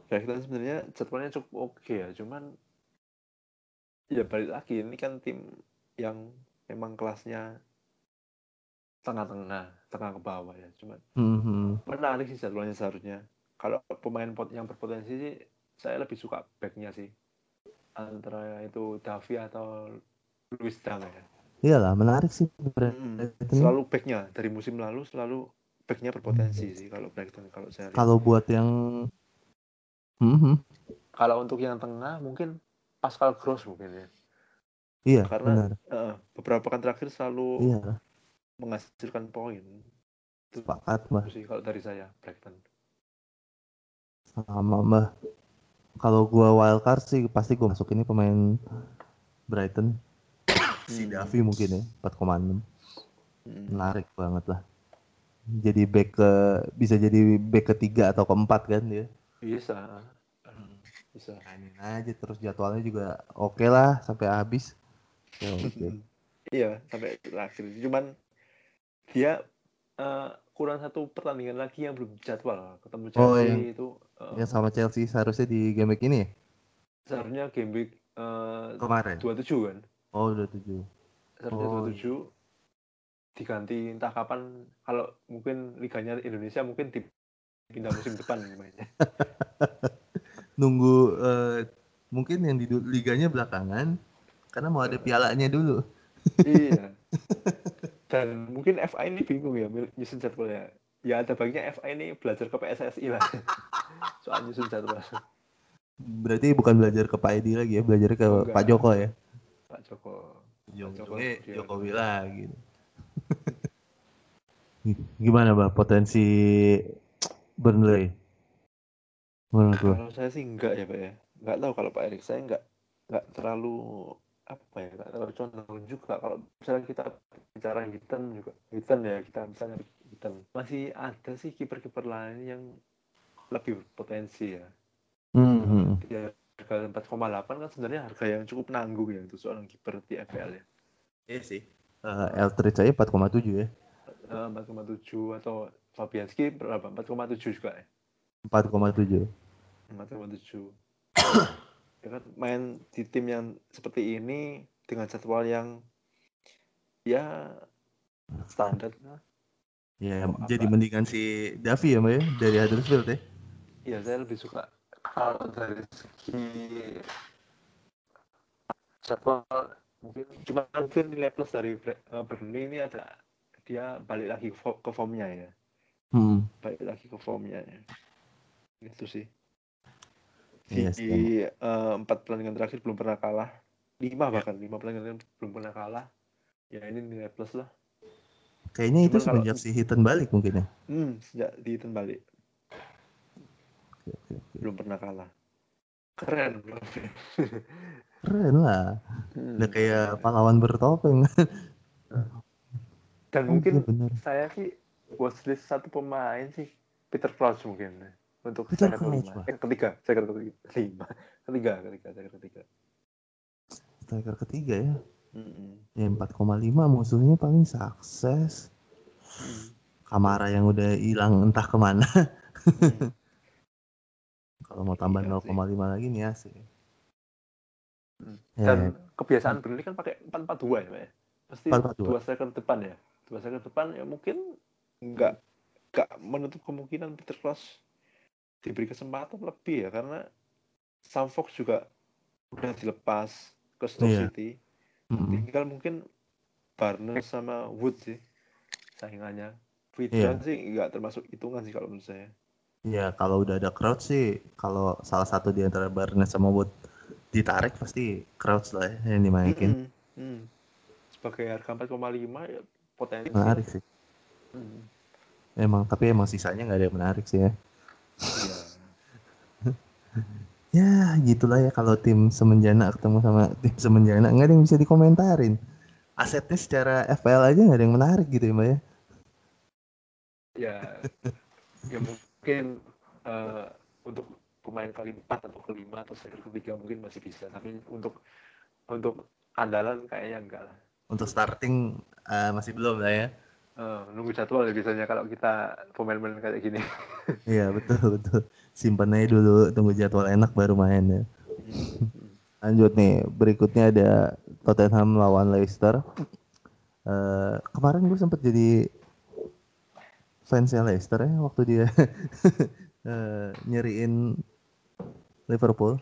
Brighton sebenarnya jadwalnya cukup oke okay ya, cuman ya balik lagi ini kan tim yang memang kelasnya tengah-tengah, tengah ke bawah ya, cuman mm-hmm. menarik sih jadwalnya seharusnya. Kalau pemain pot yang berpotensi sih, saya lebih suka backnya sih antara itu Davi atau Luis Dang ya. Iyalah, menarik sih. Hmm, selalu backnya dari musim lalu selalu backnya berpotensi hmm. sih kalau Brighton kalau saya. Kalau buat yang Mm-hmm. Kalau untuk yang tengah mungkin Pascal Gross mungkin ya. Iya. Karena benar. Uh, beberapa kan terakhir selalu iya. menghasilkan poin. Sepakat mbak. sih kalau dari saya Brighton. Sama mbak. Kalau gua wildcard sih pasti gua masuk ini pemain Brighton. Si hmm. Davi mungkin ya 4,6. Hmm. Menarik banget lah. Jadi back ke bisa jadi back ketiga atau keempat kan dia. Bisa. Hmm. Bisa. Mainin aja terus jadwalnya juga oke okay lah sampai habis. Ya, okay. iya, sampai terakhir. Cuman dia uh, kurang satu pertandingan lagi yang belum jadwal ketemu oh, Chelsea oh, yang, itu. Uh, yang sama Chelsea seharusnya di game week ini ya? Seharusnya game week uh, kemarin. 27 kan? Oh, 27. Seharusnya oh. 27 diganti entah kapan kalau mungkin liganya Indonesia mungkin di pindah musim depan mainnya. Nunggu uh, mungkin yang di liganya belakangan karena mau ada pialanya dulu. iya. Dan mungkin FA ini bingung ya nyusun jadwalnya. Ya ada baginya FA ini belajar ke PSSI lah. Soal nyusun jadwal. Berarti bukan belajar ke Pak Edi lagi ya, belajar ke Enggak. Pak Joko ya. Joko. Jokowi, Jokowi lagi. Gimana, Mbak, potensi Burnley. Kalau saya sih enggak ya Pak ya. Enggak tahu kalau Pak Erik saya enggak enggak terlalu apa ya enggak terlalu condong juga kalau misalnya kita bicara Hitan juga Hitan ya kita misalnya Hitan masih ada sih kiper-kiper lain yang lebih potensi ya. Mm-hmm. Ya harga 4,8 kan sebenarnya harga yang cukup nanggung ya untuk seorang kiper di FPL ya. Iya sih. Uh, Eldridge aja 4,7 ya. Uh, 4,7 atau Fabianski berapa? 4,7 juga ya? 4,7. 4,7. ya kan main di tim yang seperti ini dengan jadwal yang ya standar lah. Ya, oh, jadi apa? mendingan si Davi ya, Mbak ya, dari Huddersfield ya? Iya, saya lebih suka kalau dari segi jadwal mungkin cuma mungkin nilai plus dari uh, Burnley ini ada dia balik lagi ke formnya ya hmm. balik lagi ke formnya ya. itu sih di yes, uh, empat pertandingan terakhir belum pernah kalah lima bahkan lima pertandingan belum pernah kalah ya ini nilai plus lah kayaknya Cuman itu semenjak kalau, si Hitan balik mungkin ya hmm sejak di Hitan balik belum pernah kalah keren keren lah hmm. udah kayak pahlawan bertopeng dan oh, mungkin iya saya sih watchlist satu pemain sih Peter Crouch mungkin untuk Peter saya kelima. Eh, ketiga, saya ketiga. Ketiga, ketiga, saya ketiga. Striker ketiga ya. Ya 4,5 musuhnya paling sukses. Mm. Kamara yang udah hilang entah ke mana. Mm. Kalau mau tambah iya 0,5 lagi nih asik. Hmm. Dan ya. kebiasaan Burnley kan pakai 442 ya, Pak ya? Pasti 442. dua striker depan ya. Dua striker depan ya mungkin nggak nggak menutup kemungkinan Peter Cross diberi kesempatan lebih ya karena Sam Fox juga udah dilepas ke Stoke yeah. City. Mm-hmm. Tinggal mungkin Barnes sama Wood sih saingannya. Vidal yeah. sih nggak termasuk hitungan sih kalau menurut saya. Iya, kalau udah ada crowd sih, kalau salah satu di antara Barnes sama Wood ditarik pasti crowd lah ya yang dimainin. Mm -hmm. Sebagai harga 4,5 ya potensi. Menarik sih. Mm. Emang, tapi emang sisanya nggak ada yang menarik sih ya. Iya. ya gitulah ya kalau tim semenjana ketemu sama tim semenjana nggak ada yang bisa dikomentarin. Asetnya secara FPL aja nggak ada yang menarik gitu ya mbak ya. Ya, ya mungkin uh, untuk pemain kali empat atau kelima atau striker ketiga mungkin masih bisa. Tapi untuk untuk andalan kayaknya enggak lah. Untuk starting uh, masih belum lah ya. Uh, nunggu jadwal ya biasanya kalau kita pemain-pemain kayak gini. Iya betul betul. Simpan aja dulu tunggu jadwal enak baru main ya. Hmm. lanjut nih berikutnya ada Tottenham lawan Leicester. Uh, kemarin gue sempet jadi fansnya Leicester ya waktu dia uh, nyeriin Liverpool.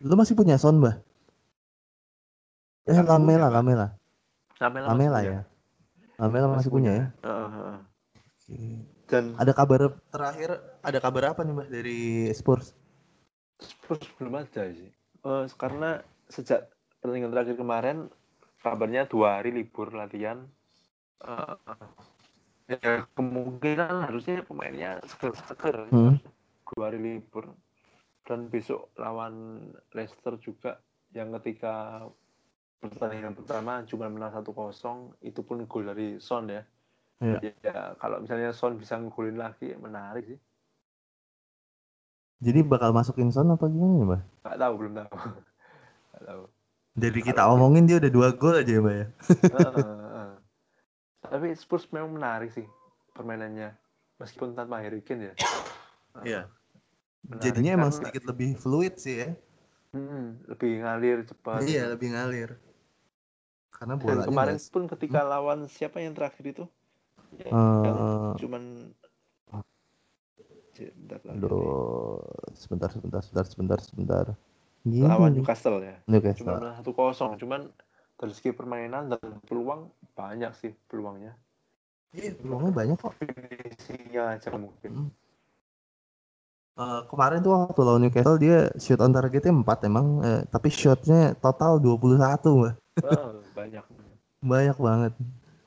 Lu masih punya Son, Bah? Eh, Lamela, Lamela. Lamela, Lamela ya. Lamela masih, masih punya, punya ya. Uh, Dan ada kabar terakhir, ada kabar apa nih, Mbak dari Spurs? Spurs belum ada sih. Uh, karena sejak pertandingan terakhir kemarin kabarnya dua hari libur latihan uh, ya kemungkinan harusnya pemainnya seger-seger hmm. dua hari libur dan besok lawan Leicester juga yang ketika pertandingan pertama cuma menang satu kosong itu pun gol dari Son ya. Ya. ya kalau misalnya Son bisa ngegolin lagi menarik sih. Jadi bakal masukin Son apa gimana ya, Mbak? Gak tahu, belum tahu. Gak tahu. Dari kita omongin dia udah dua gol aja ya, Mbak ya. Tapi Spurs memang menarik sih permainannya. Meskipun tanpa Harry Kane ya. Iya. Menarik Jadinya emang sedikit lebih fluid sih ya. Hmm, lebih ngalir cepat. Iya, lebih ngalir. Karena bola kemarin gak... pun ketika hmm? lawan siapa yang terakhir itu? Ya, uh, cuman Aduh, sebentar, sebentar, sebentar, sebentar, sebentar. Gini. Lawan Newcastle ya. Newcastle. Cuma satu kosong, cuman dari segi permainan dan peluang banyak sih peluangnya. Iya, peluangnya banyak kok. Finishingnya aja mungkin. Hmm. Uh, kemarin tuh waktu lawan Newcastle dia shoot on targetnya 4 emang, uh, tapi shotnya total 21 mbak. Oh, banyak. banyak banget.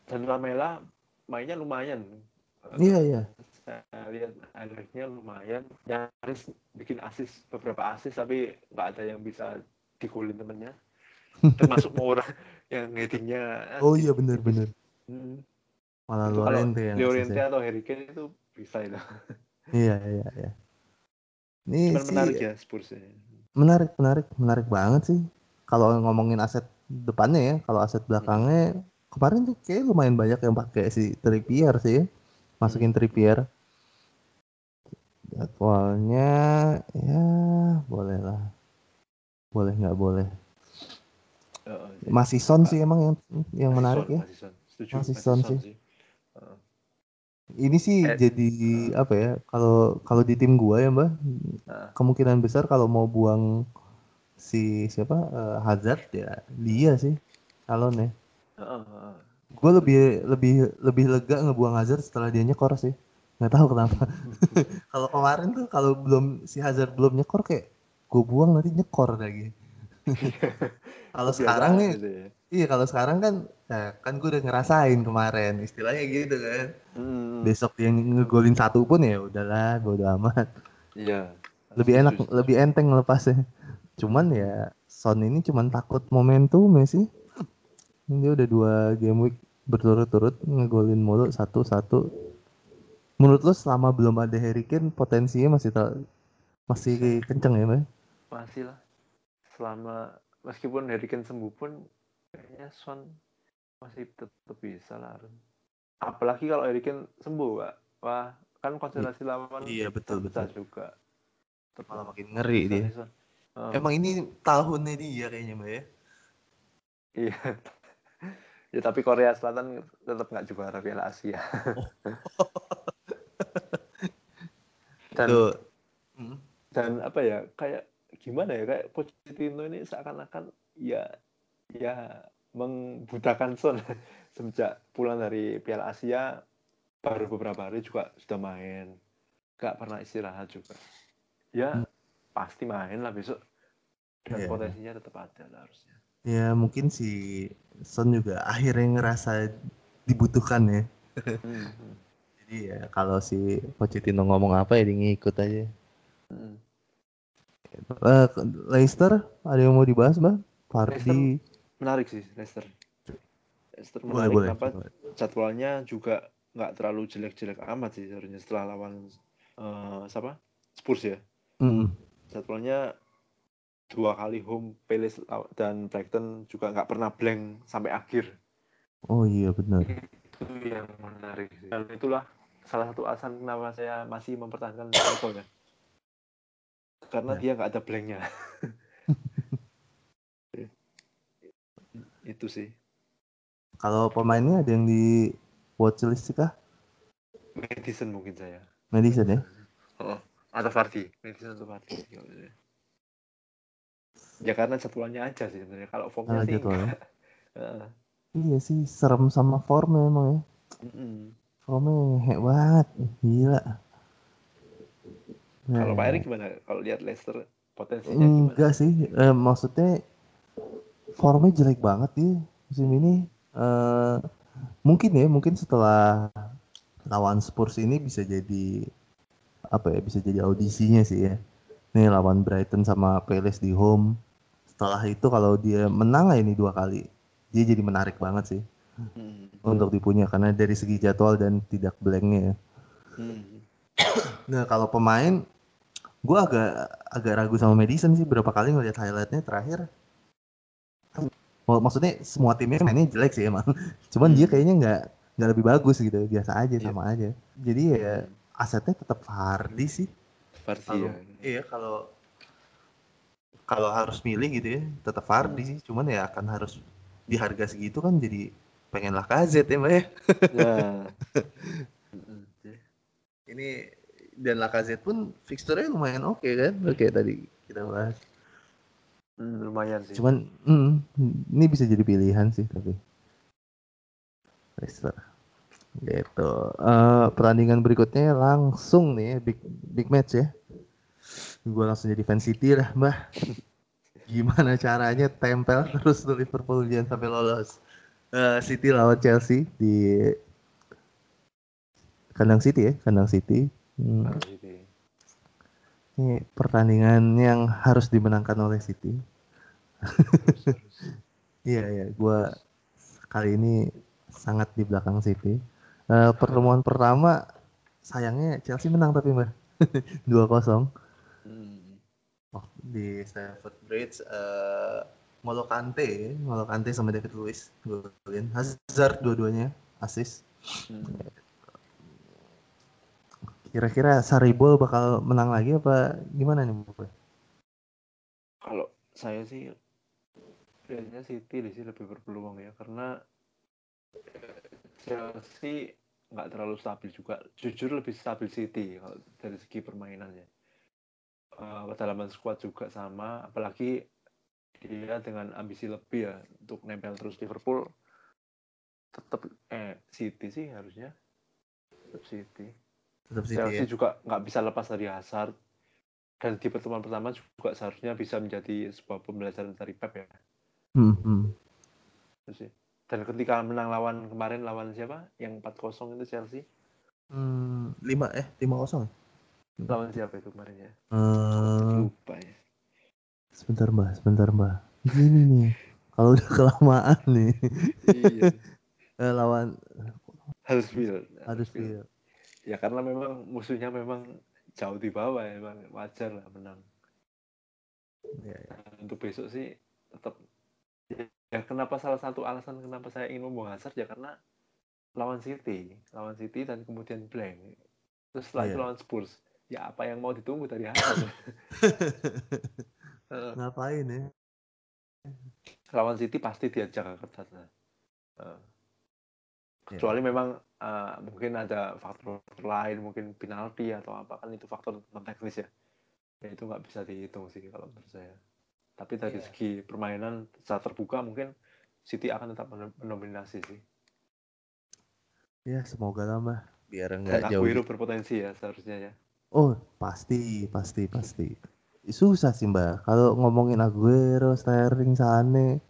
Dan Lamela mainnya lumayan. Iya iya. Saya lihat akhirnya lumayan. Nyaris bikin asis beberapa asis tapi nggak ada yang bisa dikulin temennya termasuk mau orang yang headingnya oh iya benar benar hmm. malah Lorente yang Lorente atau Harry Kane itu bisa itu. Iya iya iya. Ini sih, menarik ya Spurs ya. menarik menarik menarik banget sih. Kalau ngomongin aset depannya ya kalau aset belakangnya hmm. kemarin tuh kayak lumayan banyak yang pakai si Trippier sih masukin hmm. Trippier. Jadwalnya ya boleh lah. Boleh nggak boleh Uh, masih Son sih emang yang yang menarik son, ya. Masih Son, Setuju, masih son, sih. sih. Uh. Ini sih eh, jadi uh. apa ya? Kalau kalau di tim gua ya mbak, uh. kemungkinan besar kalau mau buang si siapa uh, Hazard ya dia sih calon ya. Uh, uh. Gue lebih lebih lebih lega ngebuang Hazard setelah dia nyekor sih. Nggak tahu kenapa. kalau kemarin tuh kalau belum si Hazard belum nyekor kayak gue buang nanti nyekor lagi. kalau sekarang nih gitu ya. iya kalau sekarang kan ya, kan gue udah ngerasain kemarin istilahnya gitu kan hmm. besok yang ngegolin satu pun ya udahlah bodo amat iya lebih enak just. lebih enteng lepasnya cuman ya Son ini cuman takut momentum ya sih dia udah dua game week berturut-turut ngegolin mulu satu-satu menurut lo selama belum ada Harry Kane potensinya masih tak masih kenceng ya Mbak? Masih lah selama meskipun Harry Kane sembuh pun kayaknya Son masih tetap bisa lah apalagi kalau Harry Kane sembuh pak wah kan konsentrasi lawan iya betul betul juga tetap malah makin ngeri dia uh. emang ini tahunnya dia kayaknya mbak ya iya ya tapi Korea Selatan tetap nggak juara Piala Asia oh. dan Tuh. Hmm. dan apa ya kayak gimana ya kayak Pochettino ini seakan-akan ya ya membutakan Son semenjak pulang dari Piala Asia baru beberapa hari juga sudah main gak pernah istirahat juga ya hmm. pasti main lah besok dan yeah. potensinya tetap ada lah harusnya ya mungkin si Son juga akhirnya ngerasa dibutuhkan ya hmm. jadi ya kalau si Pochettino ngomong apa ya ngikut aja hmm. Uh, Leicester ada yang mau dibahas bang Fardi menarik sih Leicester. Leicester menarik boleh, apa boleh. jadwalnya juga nggak terlalu jelek-jelek amat sih sebenarnya setelah lawan uh, siapa Spurs ya. Mm. Jadwalnya dua kali home Palace dan Brighton juga nggak pernah blank sampai akhir. Oh iya benar. Itu yang menarik sih. Dan itulah salah satu alasan kenapa saya masih mempertahankan Liverpool ya. Karena ya. dia nggak ada blanknya. itu sih. Kalau pemainnya ada yang di watchlist kah? Madison mungkin saya. Madison ya? Oh, atau Fardi Madison atau Fardi ya karena jadwalnya aja sih sebenarnya. Kalau formnya sih jadwalnya. iya sih serem sama formnya emang ya. Mm-hmm. formnya hebat gila nah, kalau Pak Erik gimana kalau lihat Leicester potensinya gimana? enggak sih eh, maksudnya formnya jelek banget dia musim ini. Uh, mungkin ya, mungkin setelah lawan Spurs ini bisa jadi apa ya, bisa jadi audisinya sih ya. Nih lawan Brighton sama Palace di home. Setelah itu kalau dia menang lah ini dua kali, dia jadi menarik banget sih hmm. untuk dipunya karena dari segi jadwal dan tidak blanknya ya. Hmm. Nah kalau pemain, gue agak agak ragu sama Madison sih. Berapa kali ngeliat highlightnya terakhir. Maksudnya semua timnya mainnya jelek sih emang. Cuman hmm. dia kayaknya nggak nggak lebih bagus gitu. Biasa aja yeah. sama aja. Jadi ya asetnya tetap Fardi sih. Fardi ya. iya kalau kalau harus milih gitu ya tetap Fardi sih. Cuman ya akan harus di harga segitu kan jadi pengen lah KZ ya mbak ya. Yeah. ini dan Lakazet pun fixturenya lumayan oke okay, kan oke okay, tadi kita bahas Hmm, lumayan sih. Cuman mm, ini bisa jadi pilihan sih tapi. Leicester. Gitu. Uh, pertandingan berikutnya langsung nih big big match ya. Gue langsung jadi fan City lah, Mbah. Gimana caranya tempel terus Liverpool jangan sampai lolos. Uh, City lawan Chelsea di kandang City ya, kandang City. Hmm. Ini pertandingan yang harus dimenangkan oleh City. Iya iya, gue kali ini sangat di belakang City. Uh, pertemuan pertama sayangnya Chelsea menang tapi mbak dua kosong. Hmm. Oh, di Stamford Bridge uh, Molo Kante, Molo Kante sama David Luiz golin. Hazard dua-duanya asis. Hmm. Kira-kira Saribol bakal menang lagi apa gimana nih Bu? Kalau saya sih biasanya City di lebih berpeluang ya karena Chelsea nggak terlalu stabil juga. Jujur lebih stabil City kalau dari segi permainannya. Uh, kedalaman squad juga sama, apalagi dia dengan ambisi lebih ya untuk nempel terus Liverpool tetap eh City sih harusnya tetap City Tetap Chelsea ya? juga nggak bisa lepas dari Hazard dan di pertemuan pertama juga seharusnya bisa menjadi sebuah pembelajaran dari Pep ya. Hmm, hmm. Dan ketika menang lawan kemarin lawan siapa? Yang 4-0 itu Chelsea? Hmm, 5 eh 5-0. Lawan siapa itu kemarin ya? Uh, Lupa ya. Sebentar Mbak, sebentar Mbak. Gini nih. Kalau udah kelamaan nih. iya. Eh, lawan Huddersfield. Huddersfield ya karena memang musuhnya memang jauh di bawah ya wajar lah menang ya, ya. untuk besok sih tetap ya kenapa salah satu alasan kenapa saya ingin membuang Hazard ya karena lawan City, lawan City dan kemudian blank. Terus setelah itu iya. lawan Spurs. Ya apa yang mau ditunggu dari Hazard? Ngapain ya? Lawan City pasti dia jaga ketat. Nah. Uh. Kecuali yeah. memang uh, mungkin ada faktor lain, mungkin penalti atau apa kan itu faktor non teknis ya. Ya itu nggak bisa dihitung sih kalau menurut saya. Tapi dari yeah. segi permainan saat terbuka mungkin City akan tetap mendominasi sih. Ya semoga lah mbak biar enggak jauh. Aguero berpotensi ya seharusnya ya. Oh pasti pasti pasti. Susah sih mbak. Kalau ngomongin Aguero, Sterling, Sane,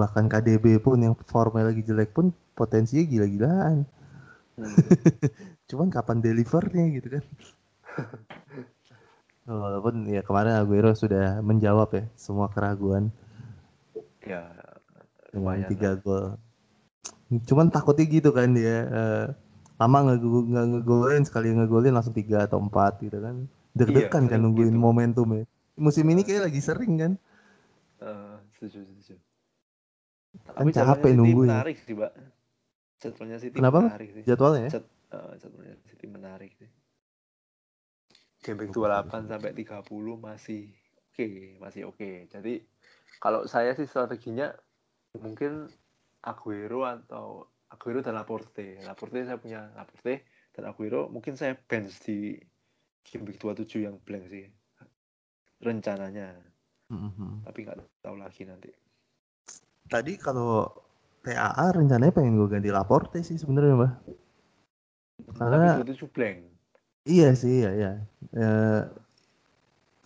bahkan KDB pun yang formnya lagi jelek pun potensinya gila-gilaan. Hmm. Cuman kapan delivernya gitu kan. Walaupun ya kemarin Aguero sudah menjawab ya semua keraguan. Ya. Dengan tiga gol cuman takutnya gitu kan dia uh, lama nggak nggak ngegolin sekali ngegolin langsung tiga atau empat gitu kan deg-degan iya, kan nungguin gitu. momentum ya musim ini kayak lagi sering kan uh, setuju setuju kan Tapi capek nungguin menarik sih pak jadwalnya City Kenapa? menarik sih jadwalnya ya? Jad, uh, jadwalnya City menarik sih game 28 sampai 30 masih oke okay, masih oke okay. jadi kalau saya sih strateginya mungkin Aguero atau Aguero dan Laporte. Laporte saya punya Laporte dan Aguero mungkin saya bench di game week 27 yang blank sih rencananya. Mm-hmm. Tapi nggak tahu lagi nanti. Tadi kalau TAA rencananya pengen gue ganti Laporte sih sebenarnya mbak. Karena 27 blank. Iya sih iya ya. E,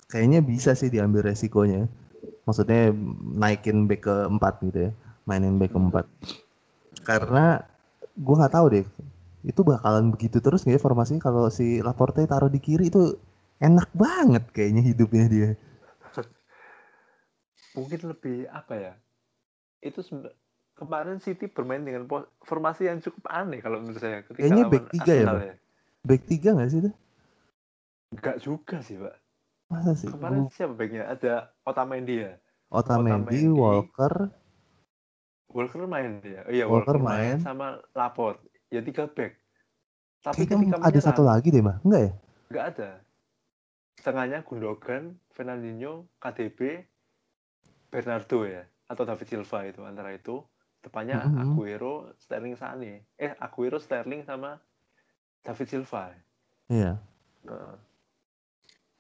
kayaknya bisa sih diambil resikonya. Maksudnya naikin back ke 4 gitu ya mainin back keempat karena gue nggak tahu deh itu bakalan begitu terus nggak ya formasinya kalau si Laporte taruh di kiri itu enak banget kayaknya hidupnya dia mungkin lebih apa ya itu kemarin City bermain dengan formasi yang cukup aneh kalau menurut saya ketika kayaknya back tiga ya, Pak? ya back tiga nggak sih itu Enggak juga sih pak masa sih kemarin siapa backnya ada Otamendi ya Otamendi, Otamendi Walker Walker main dia. Oh iya, Walker, Walker main. main sama Laport. Ya tiga back. Tapi Kayaknya ketika ada satu lagi deh, mah. Enggak ya? Enggak ada. Tengahnya Gundogan, Fernandinho, KDB, Bernardo ya, atau David Silva itu antara itu. Depannya mm -hmm. Aguero, Sterling Sane. Eh, Aguero, Sterling sama David Silva. Iya. Uh,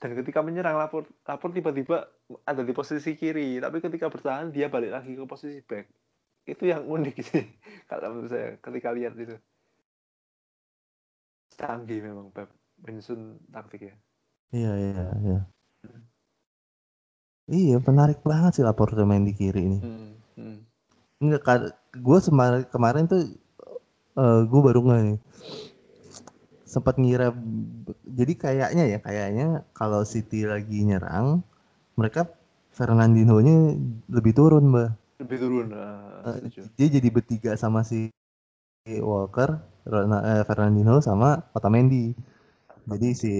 dan ketika menyerang lapor lapor tiba-tiba ada di posisi kiri tapi ketika bertahan dia balik lagi ke posisi back itu yang unik sih kalau menurut saya ketika lihat itu canggih memang Pep menyusun taktik ya iya iya iya iya menarik banget sih lapor main di kiri ini. Hmm, hmm. enggak gue kemarin tuh uh, eh, gue baru nggak nih sempat ngira jadi kayaknya ya kayaknya kalau City lagi nyerang mereka Fernandinho nya lebih turun mbak. Lebih turun uh, dia jadi bertiga sama si Walker eh, Fernandinho sama Otamendi. Jadi si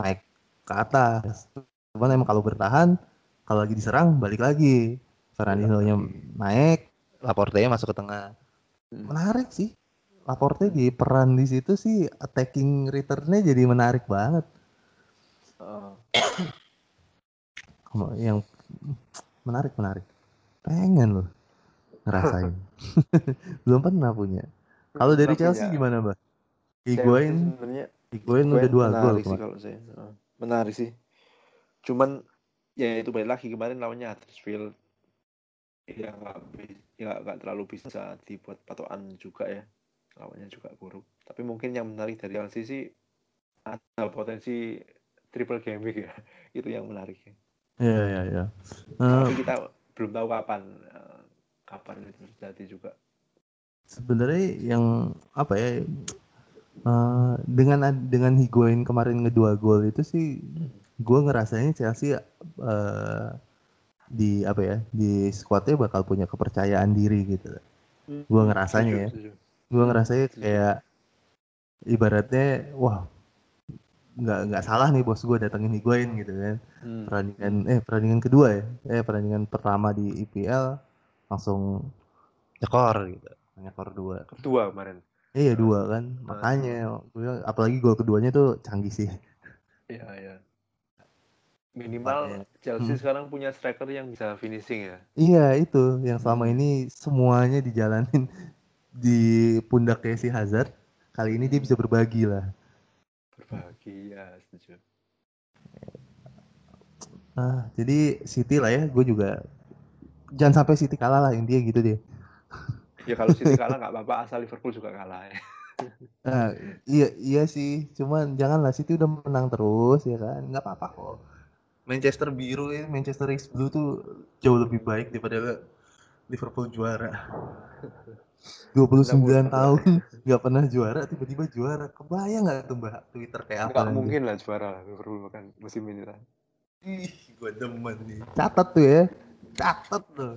naik ke atas cuman emang kalau bertahan kalau lagi diserang balik lagi. Fernandinho nya naik. Laporte nya masuk ke tengah. Hmm. menarik sih. Laporte di peran di situ sih attacking returnnya jadi menarik banget. Uh. yang menarik menarik. Pengen loh ngerasain. Belum pernah punya. Kalau dari Chelsea punya. gimana mbak? Higuain? Higuain udah dua gol sih kalau saya. Menarik sih cuman ya itu balik lagi kemarin lawannya Huddersfield. Ya nggak ya nggak terlalu bisa dibuat patokan juga ya. Lawannya juga buruk. Tapi mungkin yang menarik dari Chelsea sih ada potensi triple game week ya. Itu yang menarik ya. Iya iya iya. Tapi kita belum tahu kapan uh, kapan itu terjadi juga. Sebenarnya yang apa ya uh, dengan dengan Higuain kemarin ngedua gol itu sih gue ngerasanya Chelsea uh, di apa ya di skuadnya bakal punya kepercayaan diri gitu. Gue hmm, ngerasanya ya. Gue ngerasanya kayak ibaratnya wah nggak nggak salah nih bos gue datengin Higuain gitu kan. Hmm. perandingan eh perandingan kedua ya. Eh perandingan pertama di IPL langsung nyekor gitu. Nyekor dua. Kedua kemarin. Iya dua kan. nah. makanya apalagi gol keduanya tuh canggih sih. Iya iya minimal Chelsea hmm. sekarang punya striker yang bisa finishing ya? Iya itu. Yang selama ini semuanya dijalanin di pundak si Hazard kali ini dia bisa berbagi lah. Berbagi ya setuju. Nah jadi City lah ya. Gue juga jangan sampai City kalah lah intinya gitu deh. Ya kalau City kalah nggak apa-apa asal Liverpool juga kalah ya. Nah, iya iya sih. Cuman janganlah City udah menang terus ya kan? Nggak apa-apa kok Manchester biru ya Manchester is blue tuh jauh lebih baik daripada Liverpool juara. 29 tahun nggak pernah juara tiba-tiba juara. Kebayang nggak tuh mbak Twitter kayak apa nggak mungkin lah juara Liverpool kan musim ini lah. Ih gue demen nih. Catat tuh ya. Catat tuh.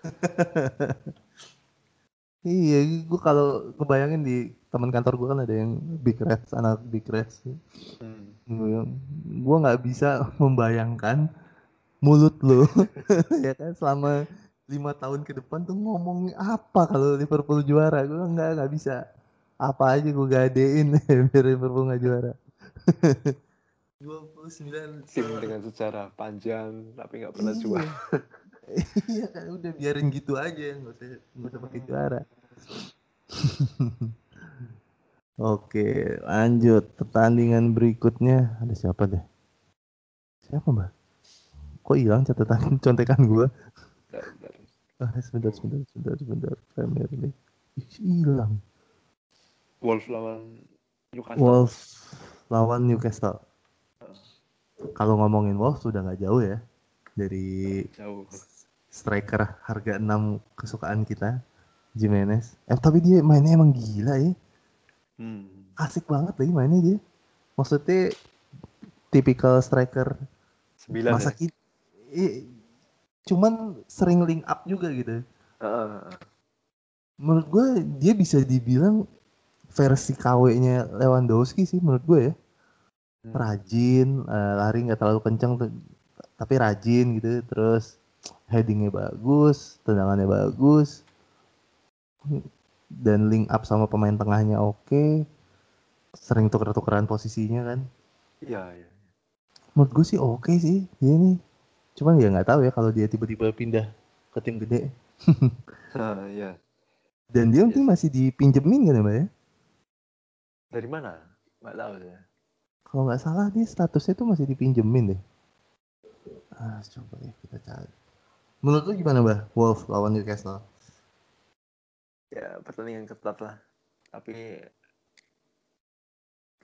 Iya gue kalau kebayangin di teman kantor gue kan ada yang big reds anak big reds hmm. gue nggak bisa membayangkan mulut lo. Ya kan selama lima tahun ke depan tuh ngomong apa kalau Liverpool juara? Gue nggak nggak bisa. Apa aja gue gadein biar Liverpool nggak juara. 29 tim dengan sejarah panjang tapi nggak pernah iya. juara. Iya kan udah biarin gitu aja nggak usah nggak usah pakai juara Oke, lanjut pertandingan berikutnya ada siapa deh? Siapa mbak? Kok hilang catatan contekan gue? Ah, sebentar, sebentar, sebentar, sebentar. Premier League. Hilang. Wolves lawan Newcastle. Wolves lawan Newcastle. Kalau ngomongin Wolves sudah nggak jauh ya dari jauh. striker harga 6 kesukaan kita, Jimenez. Eh tapi dia mainnya emang gila ya. Hmm. Asik banget lagi mainnya dia. Maksudnya tipikal striker Sembilan masa ya? cuman sering link up juga gitu. Uh. Menurut gue dia bisa dibilang versi KW-nya Lewandowski sih menurut gue ya. Hmm. Rajin, uh, lari nggak terlalu kencang tapi rajin gitu. Terus headingnya bagus, tendangannya bagus. Dan link up sama pemain tengahnya oke. Sering tuker-tukeran posisinya kan. Iya, iya. Menurut gue sih oke sih dia nih Cuman ya nggak tahu ya kalau dia tiba-tiba pindah ke tim gede. uh, ya. Dan dia mungkin masih dipinjemin kan ya, Mbak ya? Dari mana? Nggak tahu ya. Kalau nggak salah dia statusnya tuh masih dipinjemin deh. Ah, coba ya kita cari. Menurut lu gimana, Mbak? Wolf lawan Newcastle? Ya, pertandingan ketat lah. Tapi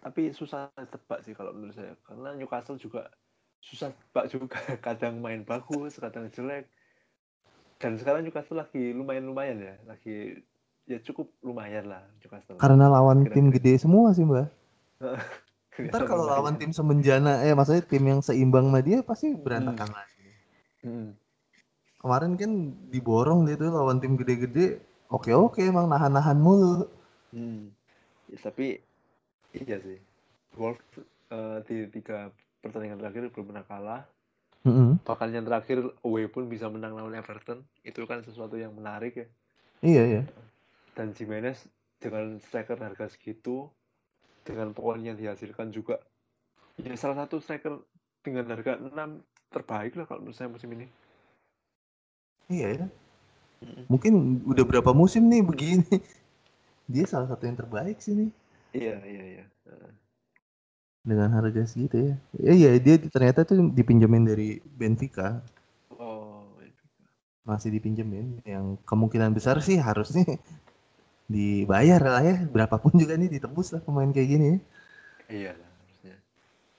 tapi susah tebak sih kalau menurut saya. Karena Newcastle juga susah pak juga. Kadang main bagus kadang jelek. Dan sekarang Newcastle lagi lumayan lumayan ya. Lagi ya cukup lumayan lah Newcastle. Karena lawan Kira-kira. tim gede semua sih mbak. Ntar kalau lawan tim semenjana eh maksudnya tim yang seimbang sama dia pasti berantakan hmm. lagi. Hmm. kemarin kan diborong dia tuh lawan tim gede-gede oke oke emang nahan-nahan mulu hmm. ya, tapi iya sih Wolf uh, di tiga pertandingan terakhir belum pernah kalah. Mm-hmm. Bahkan yang terakhir away pun bisa menang lawan Everton. Itu kan sesuatu yang menarik ya. Iya, iya. Dan Jimenez dengan striker harga segitu, dengan poin yang dihasilkan juga, ya salah satu striker dengan harga 6 terbaik lah kalau menurut saya musim ini. Iya ya. Mungkin udah berapa musim nih begini. Dia salah satu yang terbaik sih nih. Iya, iya, iya dengan harga segitu ya. Ya iya dia ternyata tuh dipinjemin dari Benfica. Oh, Masih dipinjemin yang kemungkinan besar sih harusnya dibayar lah ya. Berapapun juga nih ditebus lah pemain kayak gini. Iya lah harusnya.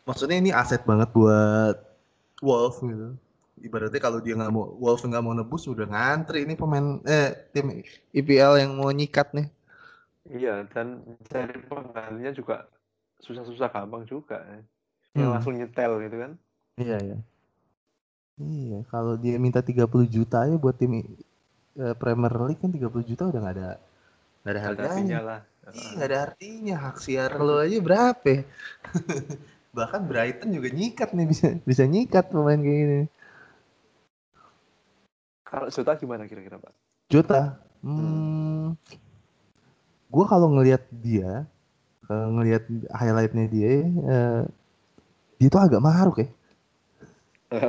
Maksudnya ini aset banget buat Wolf gitu. Ibaratnya kalau dia nggak mau Wolf nggak mau nebus udah ngantri ini pemain eh tim IPL yang mau nyikat nih. Iya dan cari penggantinya juga susah-susah gampang juga ya. yang hmm. langsung nyetel gitu kan iya iya iya kalau dia minta 30 juta ya buat tim uh, Premier League kan 30 juta udah nggak ada nggak ada harganya lah Ih, nggak ada artinya hak siar lo aja berapa? Bahkan Brighton juga nyikat nih bisa bisa nyikat pemain kayak gini. Kalau Jota gimana kira-kira Pak? Jota, hmm, hmm. gue kalau ngelihat dia, kalau ngelihat highlightnya dia, uh, dia tuh agak maruk ya.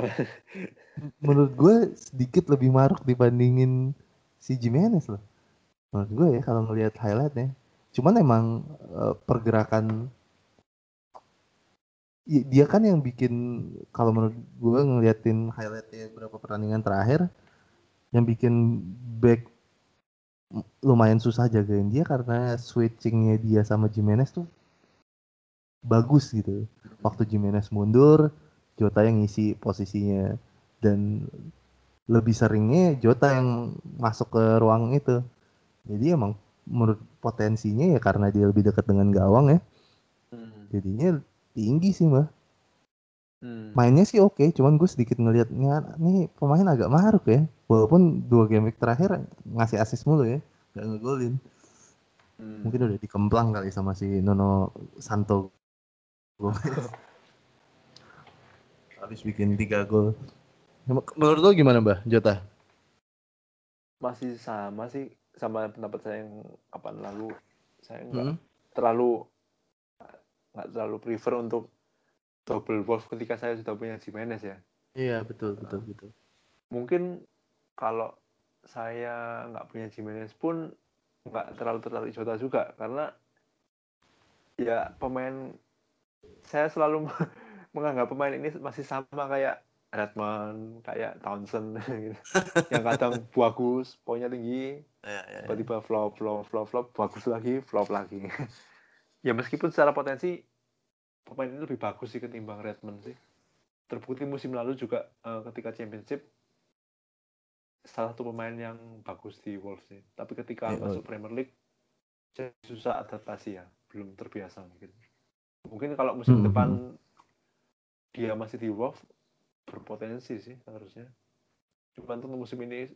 Menurut gue sedikit lebih maruk dibandingin si Jimenez loh. Menurut gue ya kalau ngelihat highlightnya. Cuman emang uh, pergerakan dia kan yang bikin kalau menurut gue ngeliatin highlightnya beberapa pertandingan terakhir yang bikin back lumayan susah jagain dia karena switchingnya dia sama Jimenez tuh bagus gitu. Waktu Jimenez mundur, Jota yang ngisi posisinya dan lebih seringnya Jota yang masuk ke ruang itu. Jadi emang menurut potensinya ya karena dia lebih dekat dengan gawang ya. Hmm. Jadinya tinggi sih mbak. Hmm. Mainnya sih oke, okay, cuman gue sedikit ngelihatnya nih pemain agak maruk ya. Walaupun dua game week terakhir ngasih assist mulu ya, gak ngegolin. Hmm. Mungkin udah dikemplang kali sama si Nono Santo. Habis bikin tiga gol. Menurut lo gimana mbak Jota? Masih sama sih sama pendapat saya yang kapan lalu. Saya nggak hmm. terlalu nggak terlalu prefer untuk double wolf ketika saya sudah punya Jimenez ya. Iya betul betul betul. Mungkin kalau saya nggak punya Jimenez pun nggak terlalu tertarik Jota juga karena ya pemain saya selalu menganggap pemain ini masih sama kayak Redmond, kayak Townsend gitu. yang kadang bagus, poinnya tinggi, ya, ya, ya. tiba-tiba flop, flop, flop, flop, bagus lagi, flop lagi. ya meskipun secara potensi pemain ini lebih bagus sih ketimbang Redmond sih. Terbukti musim lalu juga uh, ketika Championship salah satu pemain yang bagus di Wolves sih. Tapi ketika yeah, masuk Premier League susah adaptasi ya, belum terbiasa mungkin. Mungkin kalau musim hmm. depan dia masih di Wolves berpotensi sih harusnya. Cuman untuk musim ini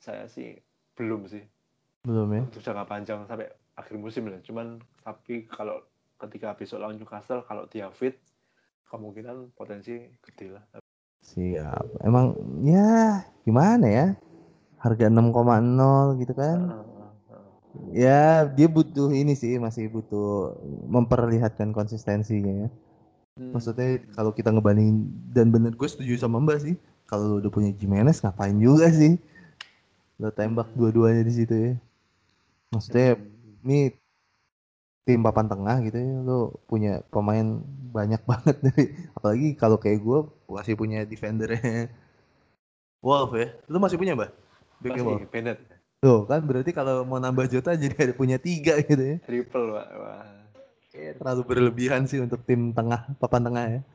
saya sih belum sih. Belum ya. Untuk jangka panjang sampai akhir musim lah. Cuman tapi kalau ketika besok lawan Newcastle kalau dia fit kemungkinan potensi gede lah. Siap. Emang ya gimana ya? Harga 6,0 gitu kan. Ya, dia butuh ini sih, masih butuh memperlihatkan konsistensinya ya. Hmm. Maksudnya kalau kita ngebanding dan bener gue setuju sama Mbak sih. Kalau udah punya Jimenez ngapain juga sih? Lo tembak hmm. dua-duanya di situ ya. Maksudnya hmm. ini tim papan tengah gitu ya lo punya pemain banyak banget dari apalagi kalau kayak gue masih punya defendernya. Wolf ya? Lo masih punya mbak? Masih Wolf. Bennett tuh kan berarti kalau mau nambah Jota jadi ada punya tiga gitu ya. Triple pak. Wah. Terlalu berlebihan sih untuk tim tengah papan tengah ya.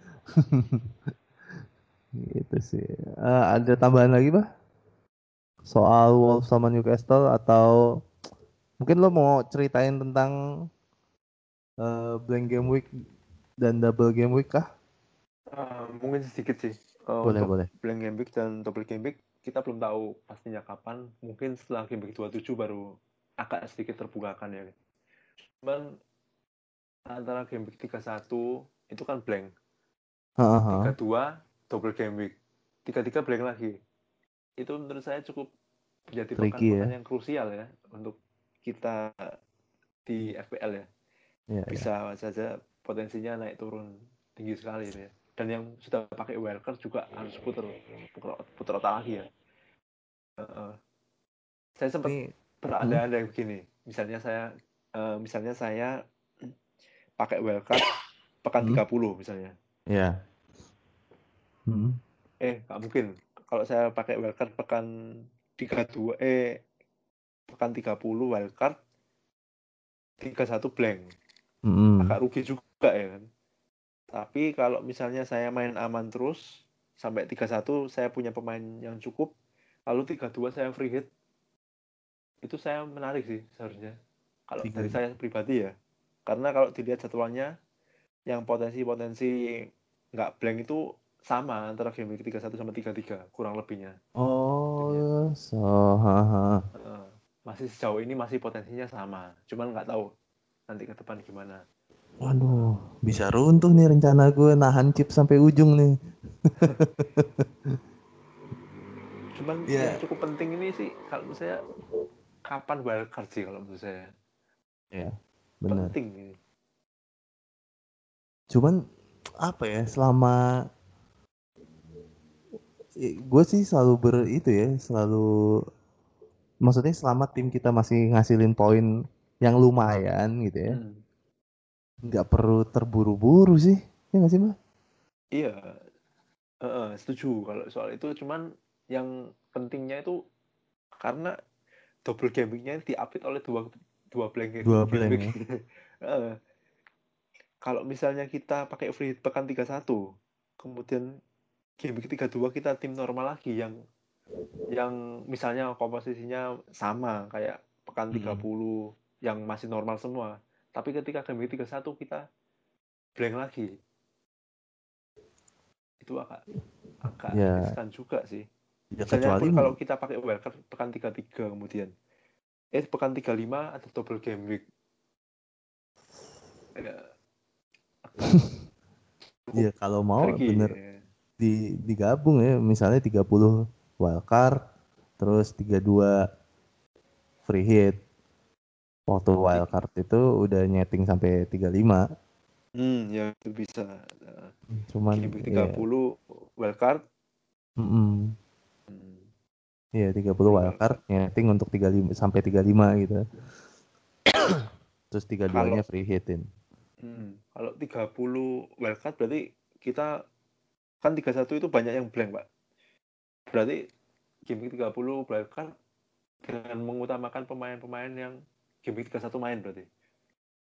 Gitu sih. Uh, ada tambahan lagi pak soal Wolf sama Newcastle atau mungkin lo mau ceritain tentang uh, blank game week dan double game week kah? Uh, mungkin sedikit sih. Uh, boleh, boleh. Blank game week dan double game week kita belum tahu pastinya kapan. Mungkin setelah game week 27 baru agak sedikit terbukakan ya. Cuman antara game week 31 itu kan blank. -huh. 32 double game week. 33 blank lagi. Itu menurut saya cukup menjadi pekan-pekan ya. yang krusial ya untuk kita di FPL ya ya, bisa ya. saja potensinya naik turun tinggi sekali ya. Dan yang sudah pakai wildcard juga harus putar putar otak lagi ya. Uh, saya sempat berada-ada hmm? begini. Misalnya saya uh, misalnya saya pakai wildcard pekan hmm? 30 misalnya. Ya. Hmm. Eh, nggak mungkin. Kalau saya pakai wildcard pekan 32 eh pekan 30 wildcard 31 blank agak rugi juga ya kan. Tapi kalau misalnya saya main aman terus sampai 31 saya punya pemain yang cukup lalu 32 saya free hit itu saya menarik sih seharusnya. Kalau Tiga. dari saya pribadi ya. Karena kalau dilihat jadwalnya yang potensi-potensi nggak blank itu sama antara game week 31 sama 33 kurang lebihnya. Oh, so ha, ha. masih sejauh ini masih potensinya sama, cuman nggak tahu nanti ke depan gimana. Waduh, bisa runtuh nih rencana gue nahan chip sampai ujung nih. Cuman yeah. yang cukup penting ini sih kalau menurut saya kapan wildcard sih kalau menurut saya. Ya, yeah, benar. Penting ini. Cuman apa ya selama gue sih selalu ber itu ya selalu maksudnya selama tim kita masih ngasilin poin yang lumayan gitu ya. Hmm. nggak perlu terburu-buru sih ya nggak sih mbak? Iya. Uh, uh, setuju kalau soal itu. Cuman yang pentingnya itu karena double gamingnya diapit oleh dua dua blank dua blank ya? uh, kalau misalnya kita pakai free hit pekan 31 kemudian game ketiga dua kita tim normal lagi yang yang misalnya komposisinya sama kayak pekan hmm. 30 yang masih normal semua. Tapi ketika game 31 kita blank lagi. Itu agak agak ya. riskan juga sih. Ya, Misalnya kecuali kalau kita pakai wildcard pekan 33 kemudian. Eh pekan 35 ada double game week. Ya, Iya, kalau mau Tricky, bener ya. di digabung ya, misalnya 30 wildcard, terus 32 free hit. Waktu wildcard itu udah nyeting sampai 35. Hmm, ya itu bisa. Cuman ya. 30 wildcard. Mm -mm. Hmm. Iya, 30 wildcard nyeting untuk 35 sampai 35 gitu. Terus 32-nya free hitin. Hmm, kalau 30 wildcard berarti kita kan 31 itu banyak yang blank, Pak berarti game 30 wildcard dengan mengutamakan pemain-pemain yang game 31 main berarti.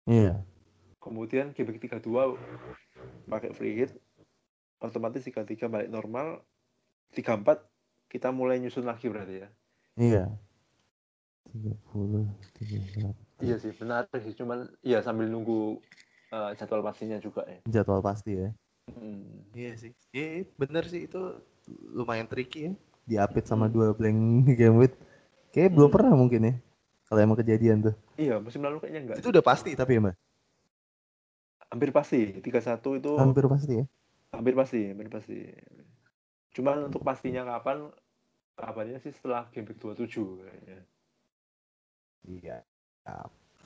Iya. Kemudian game 32 pakai free hit, otomatis 33 balik normal, 34 kita mulai nyusun lagi berarti ya. Iya. 30, 38. Iya sih, benar sih. Cuman iya sambil nunggu uh, jadwal pastinya juga ya. Jadwal pasti ya. Hmm. Iya sih. Iya, bener sih itu lumayan tricky ya diapit sama hmm. dua blank game with kayak hmm. belum pernah mungkin ya kalau emang kejadian tuh. Iya musim lalu kayaknya enggak. Itu udah pasti tapi ya mbak? Hampir pasti tiga satu itu hampir pasti ya? Hampir pasti hampir pasti. Cuman untuk pastinya kapan kabarnya sih setelah game week 27 kayaknya. Iya.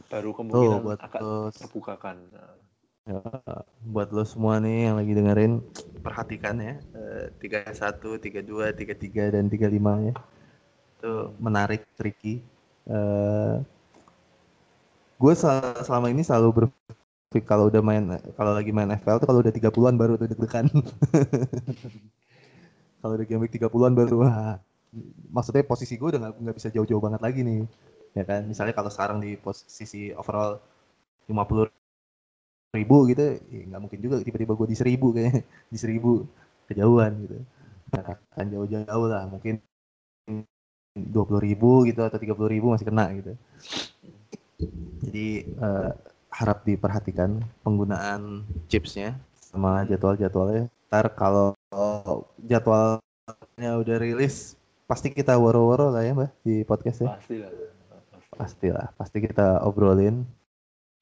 Baru kemungkinan oh, buat akan terbukakan. Nah. Ya, buat lo semua nih yang lagi dengerin perhatikan ya eh, tiga satu tiga dua tiga tiga dan tiga lima ya. Itu menarik tricky uh, gue selama ini selalu berpikir kalau udah main kalau lagi main FPL tuh kalau udah tiga puluhan baru tuh deg-degan. Kalau udah game tiga puluhan baru wah. Maksudnya posisi gue udah nggak bisa jauh-jauh banget lagi nih ya kan? Misalnya kalau sekarang di posisi overall 50 ribu gitu ya nggak mungkin juga tiba-tiba gue di seribu kayaknya di seribu kejauhan gitu. Nah, kan jauh-jauh lah mungkin dua puluh ribu gitu atau tiga puluh ribu masih kena gitu. Jadi uh, harap diperhatikan penggunaan chipsnya sama jadwal-jadwalnya. Ntar kalau jadwalnya udah rilis pasti kita woro-woro lah ya mbak di podcast ya. Pasti lah pastilah pasti kita obrolin.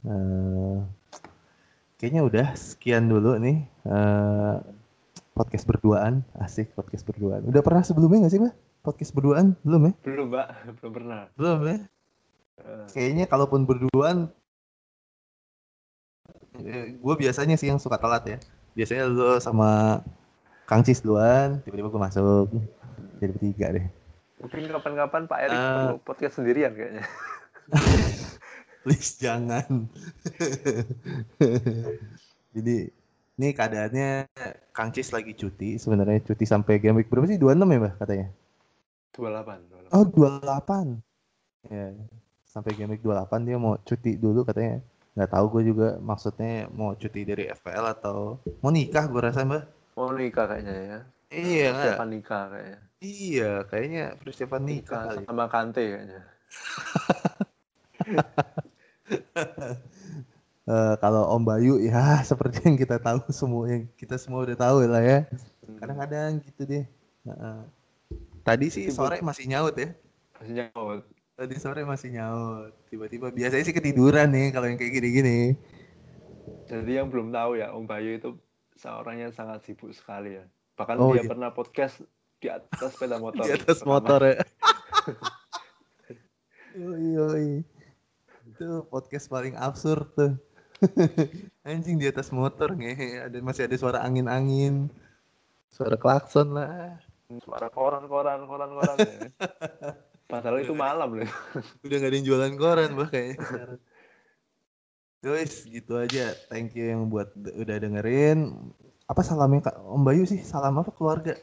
Uh, kayaknya udah sekian dulu nih uh, podcast berduaan. Asik podcast berduaan. Udah pernah sebelumnya nggak sih mbak podcast berduaan? Belum ya? Belum mbak. Belum pernah. Belum ya? Uh. kayaknya kalaupun berduaan eh, gue biasanya sih yang suka telat ya. Biasanya lu sama Kang Cis duluan tiba-tiba gue masuk. Jadi bertiga deh. Mungkin kapan-kapan Pak Erik uh, podcast sendirian kayaknya. Please jangan. Jadi ini keadaannya Kang Cis lagi cuti sebenarnya. Cuti sampai game week berapa sih? 26 ya Mbak katanya 28, 28. oh 28 ya sampai game week 28 dia mau cuti dulu katanya. Nggak tahu gue juga maksudnya mau cuti dari FPL atau mau nikah gue rasa Mbak. Mau nikah kayaknya ya. Iya persiapan nikah kayaknya. Iya kayaknya persiapan nikah, nikah sama Kante kayaknya. Uh, kalau Om Bayu ya seperti yang kita tahu semua yang kita semua udah tahu lah ya. Hmm. Kadang-kadang gitu deh. Uh, tadi sih sore masih nyaut ya. Masih nyaut. Tadi sore masih nyaut. Tiba-tiba biasanya sih ketiduran nih kalau yang kayak gini-gini. Jadi yang belum tahu ya, Om Bayu itu seorang yang sangat sibuk sekali ya. Bahkan oh, dia iya. pernah podcast di atas sepeda motor. di atas motor ya. yoi, yoi. Itu podcast paling absurd tuh. Anjing di atas motor nih, ada masih ada suara angin-angin. Suara klakson lah. Suara koran-koran, koran-koran ya. Padahal itu malam loh. Udah gak ada yang jualan koran bah kayaknya. Guys, gitu aja. Thank you yang buat udah dengerin. Apa salamnya Kak Om Bayu sih? Salam apa keluarga?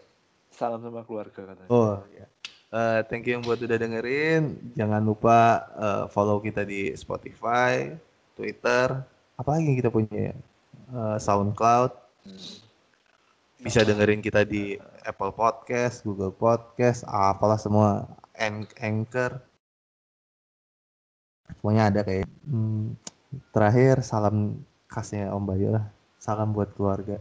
Salam sama keluarga katanya. Oh, ya. Uh, thank you yang buat udah dengerin. Jangan lupa uh, follow kita di Spotify, Twitter, apa lagi yang kita punya Uh, SoundCloud bisa dengerin kita di Apple Podcast, Google Podcast, apalah semua Anchor. Semuanya ada kayak. Hmm. Terakhir salam khasnya Om Bayu lah. Salam buat keluarga.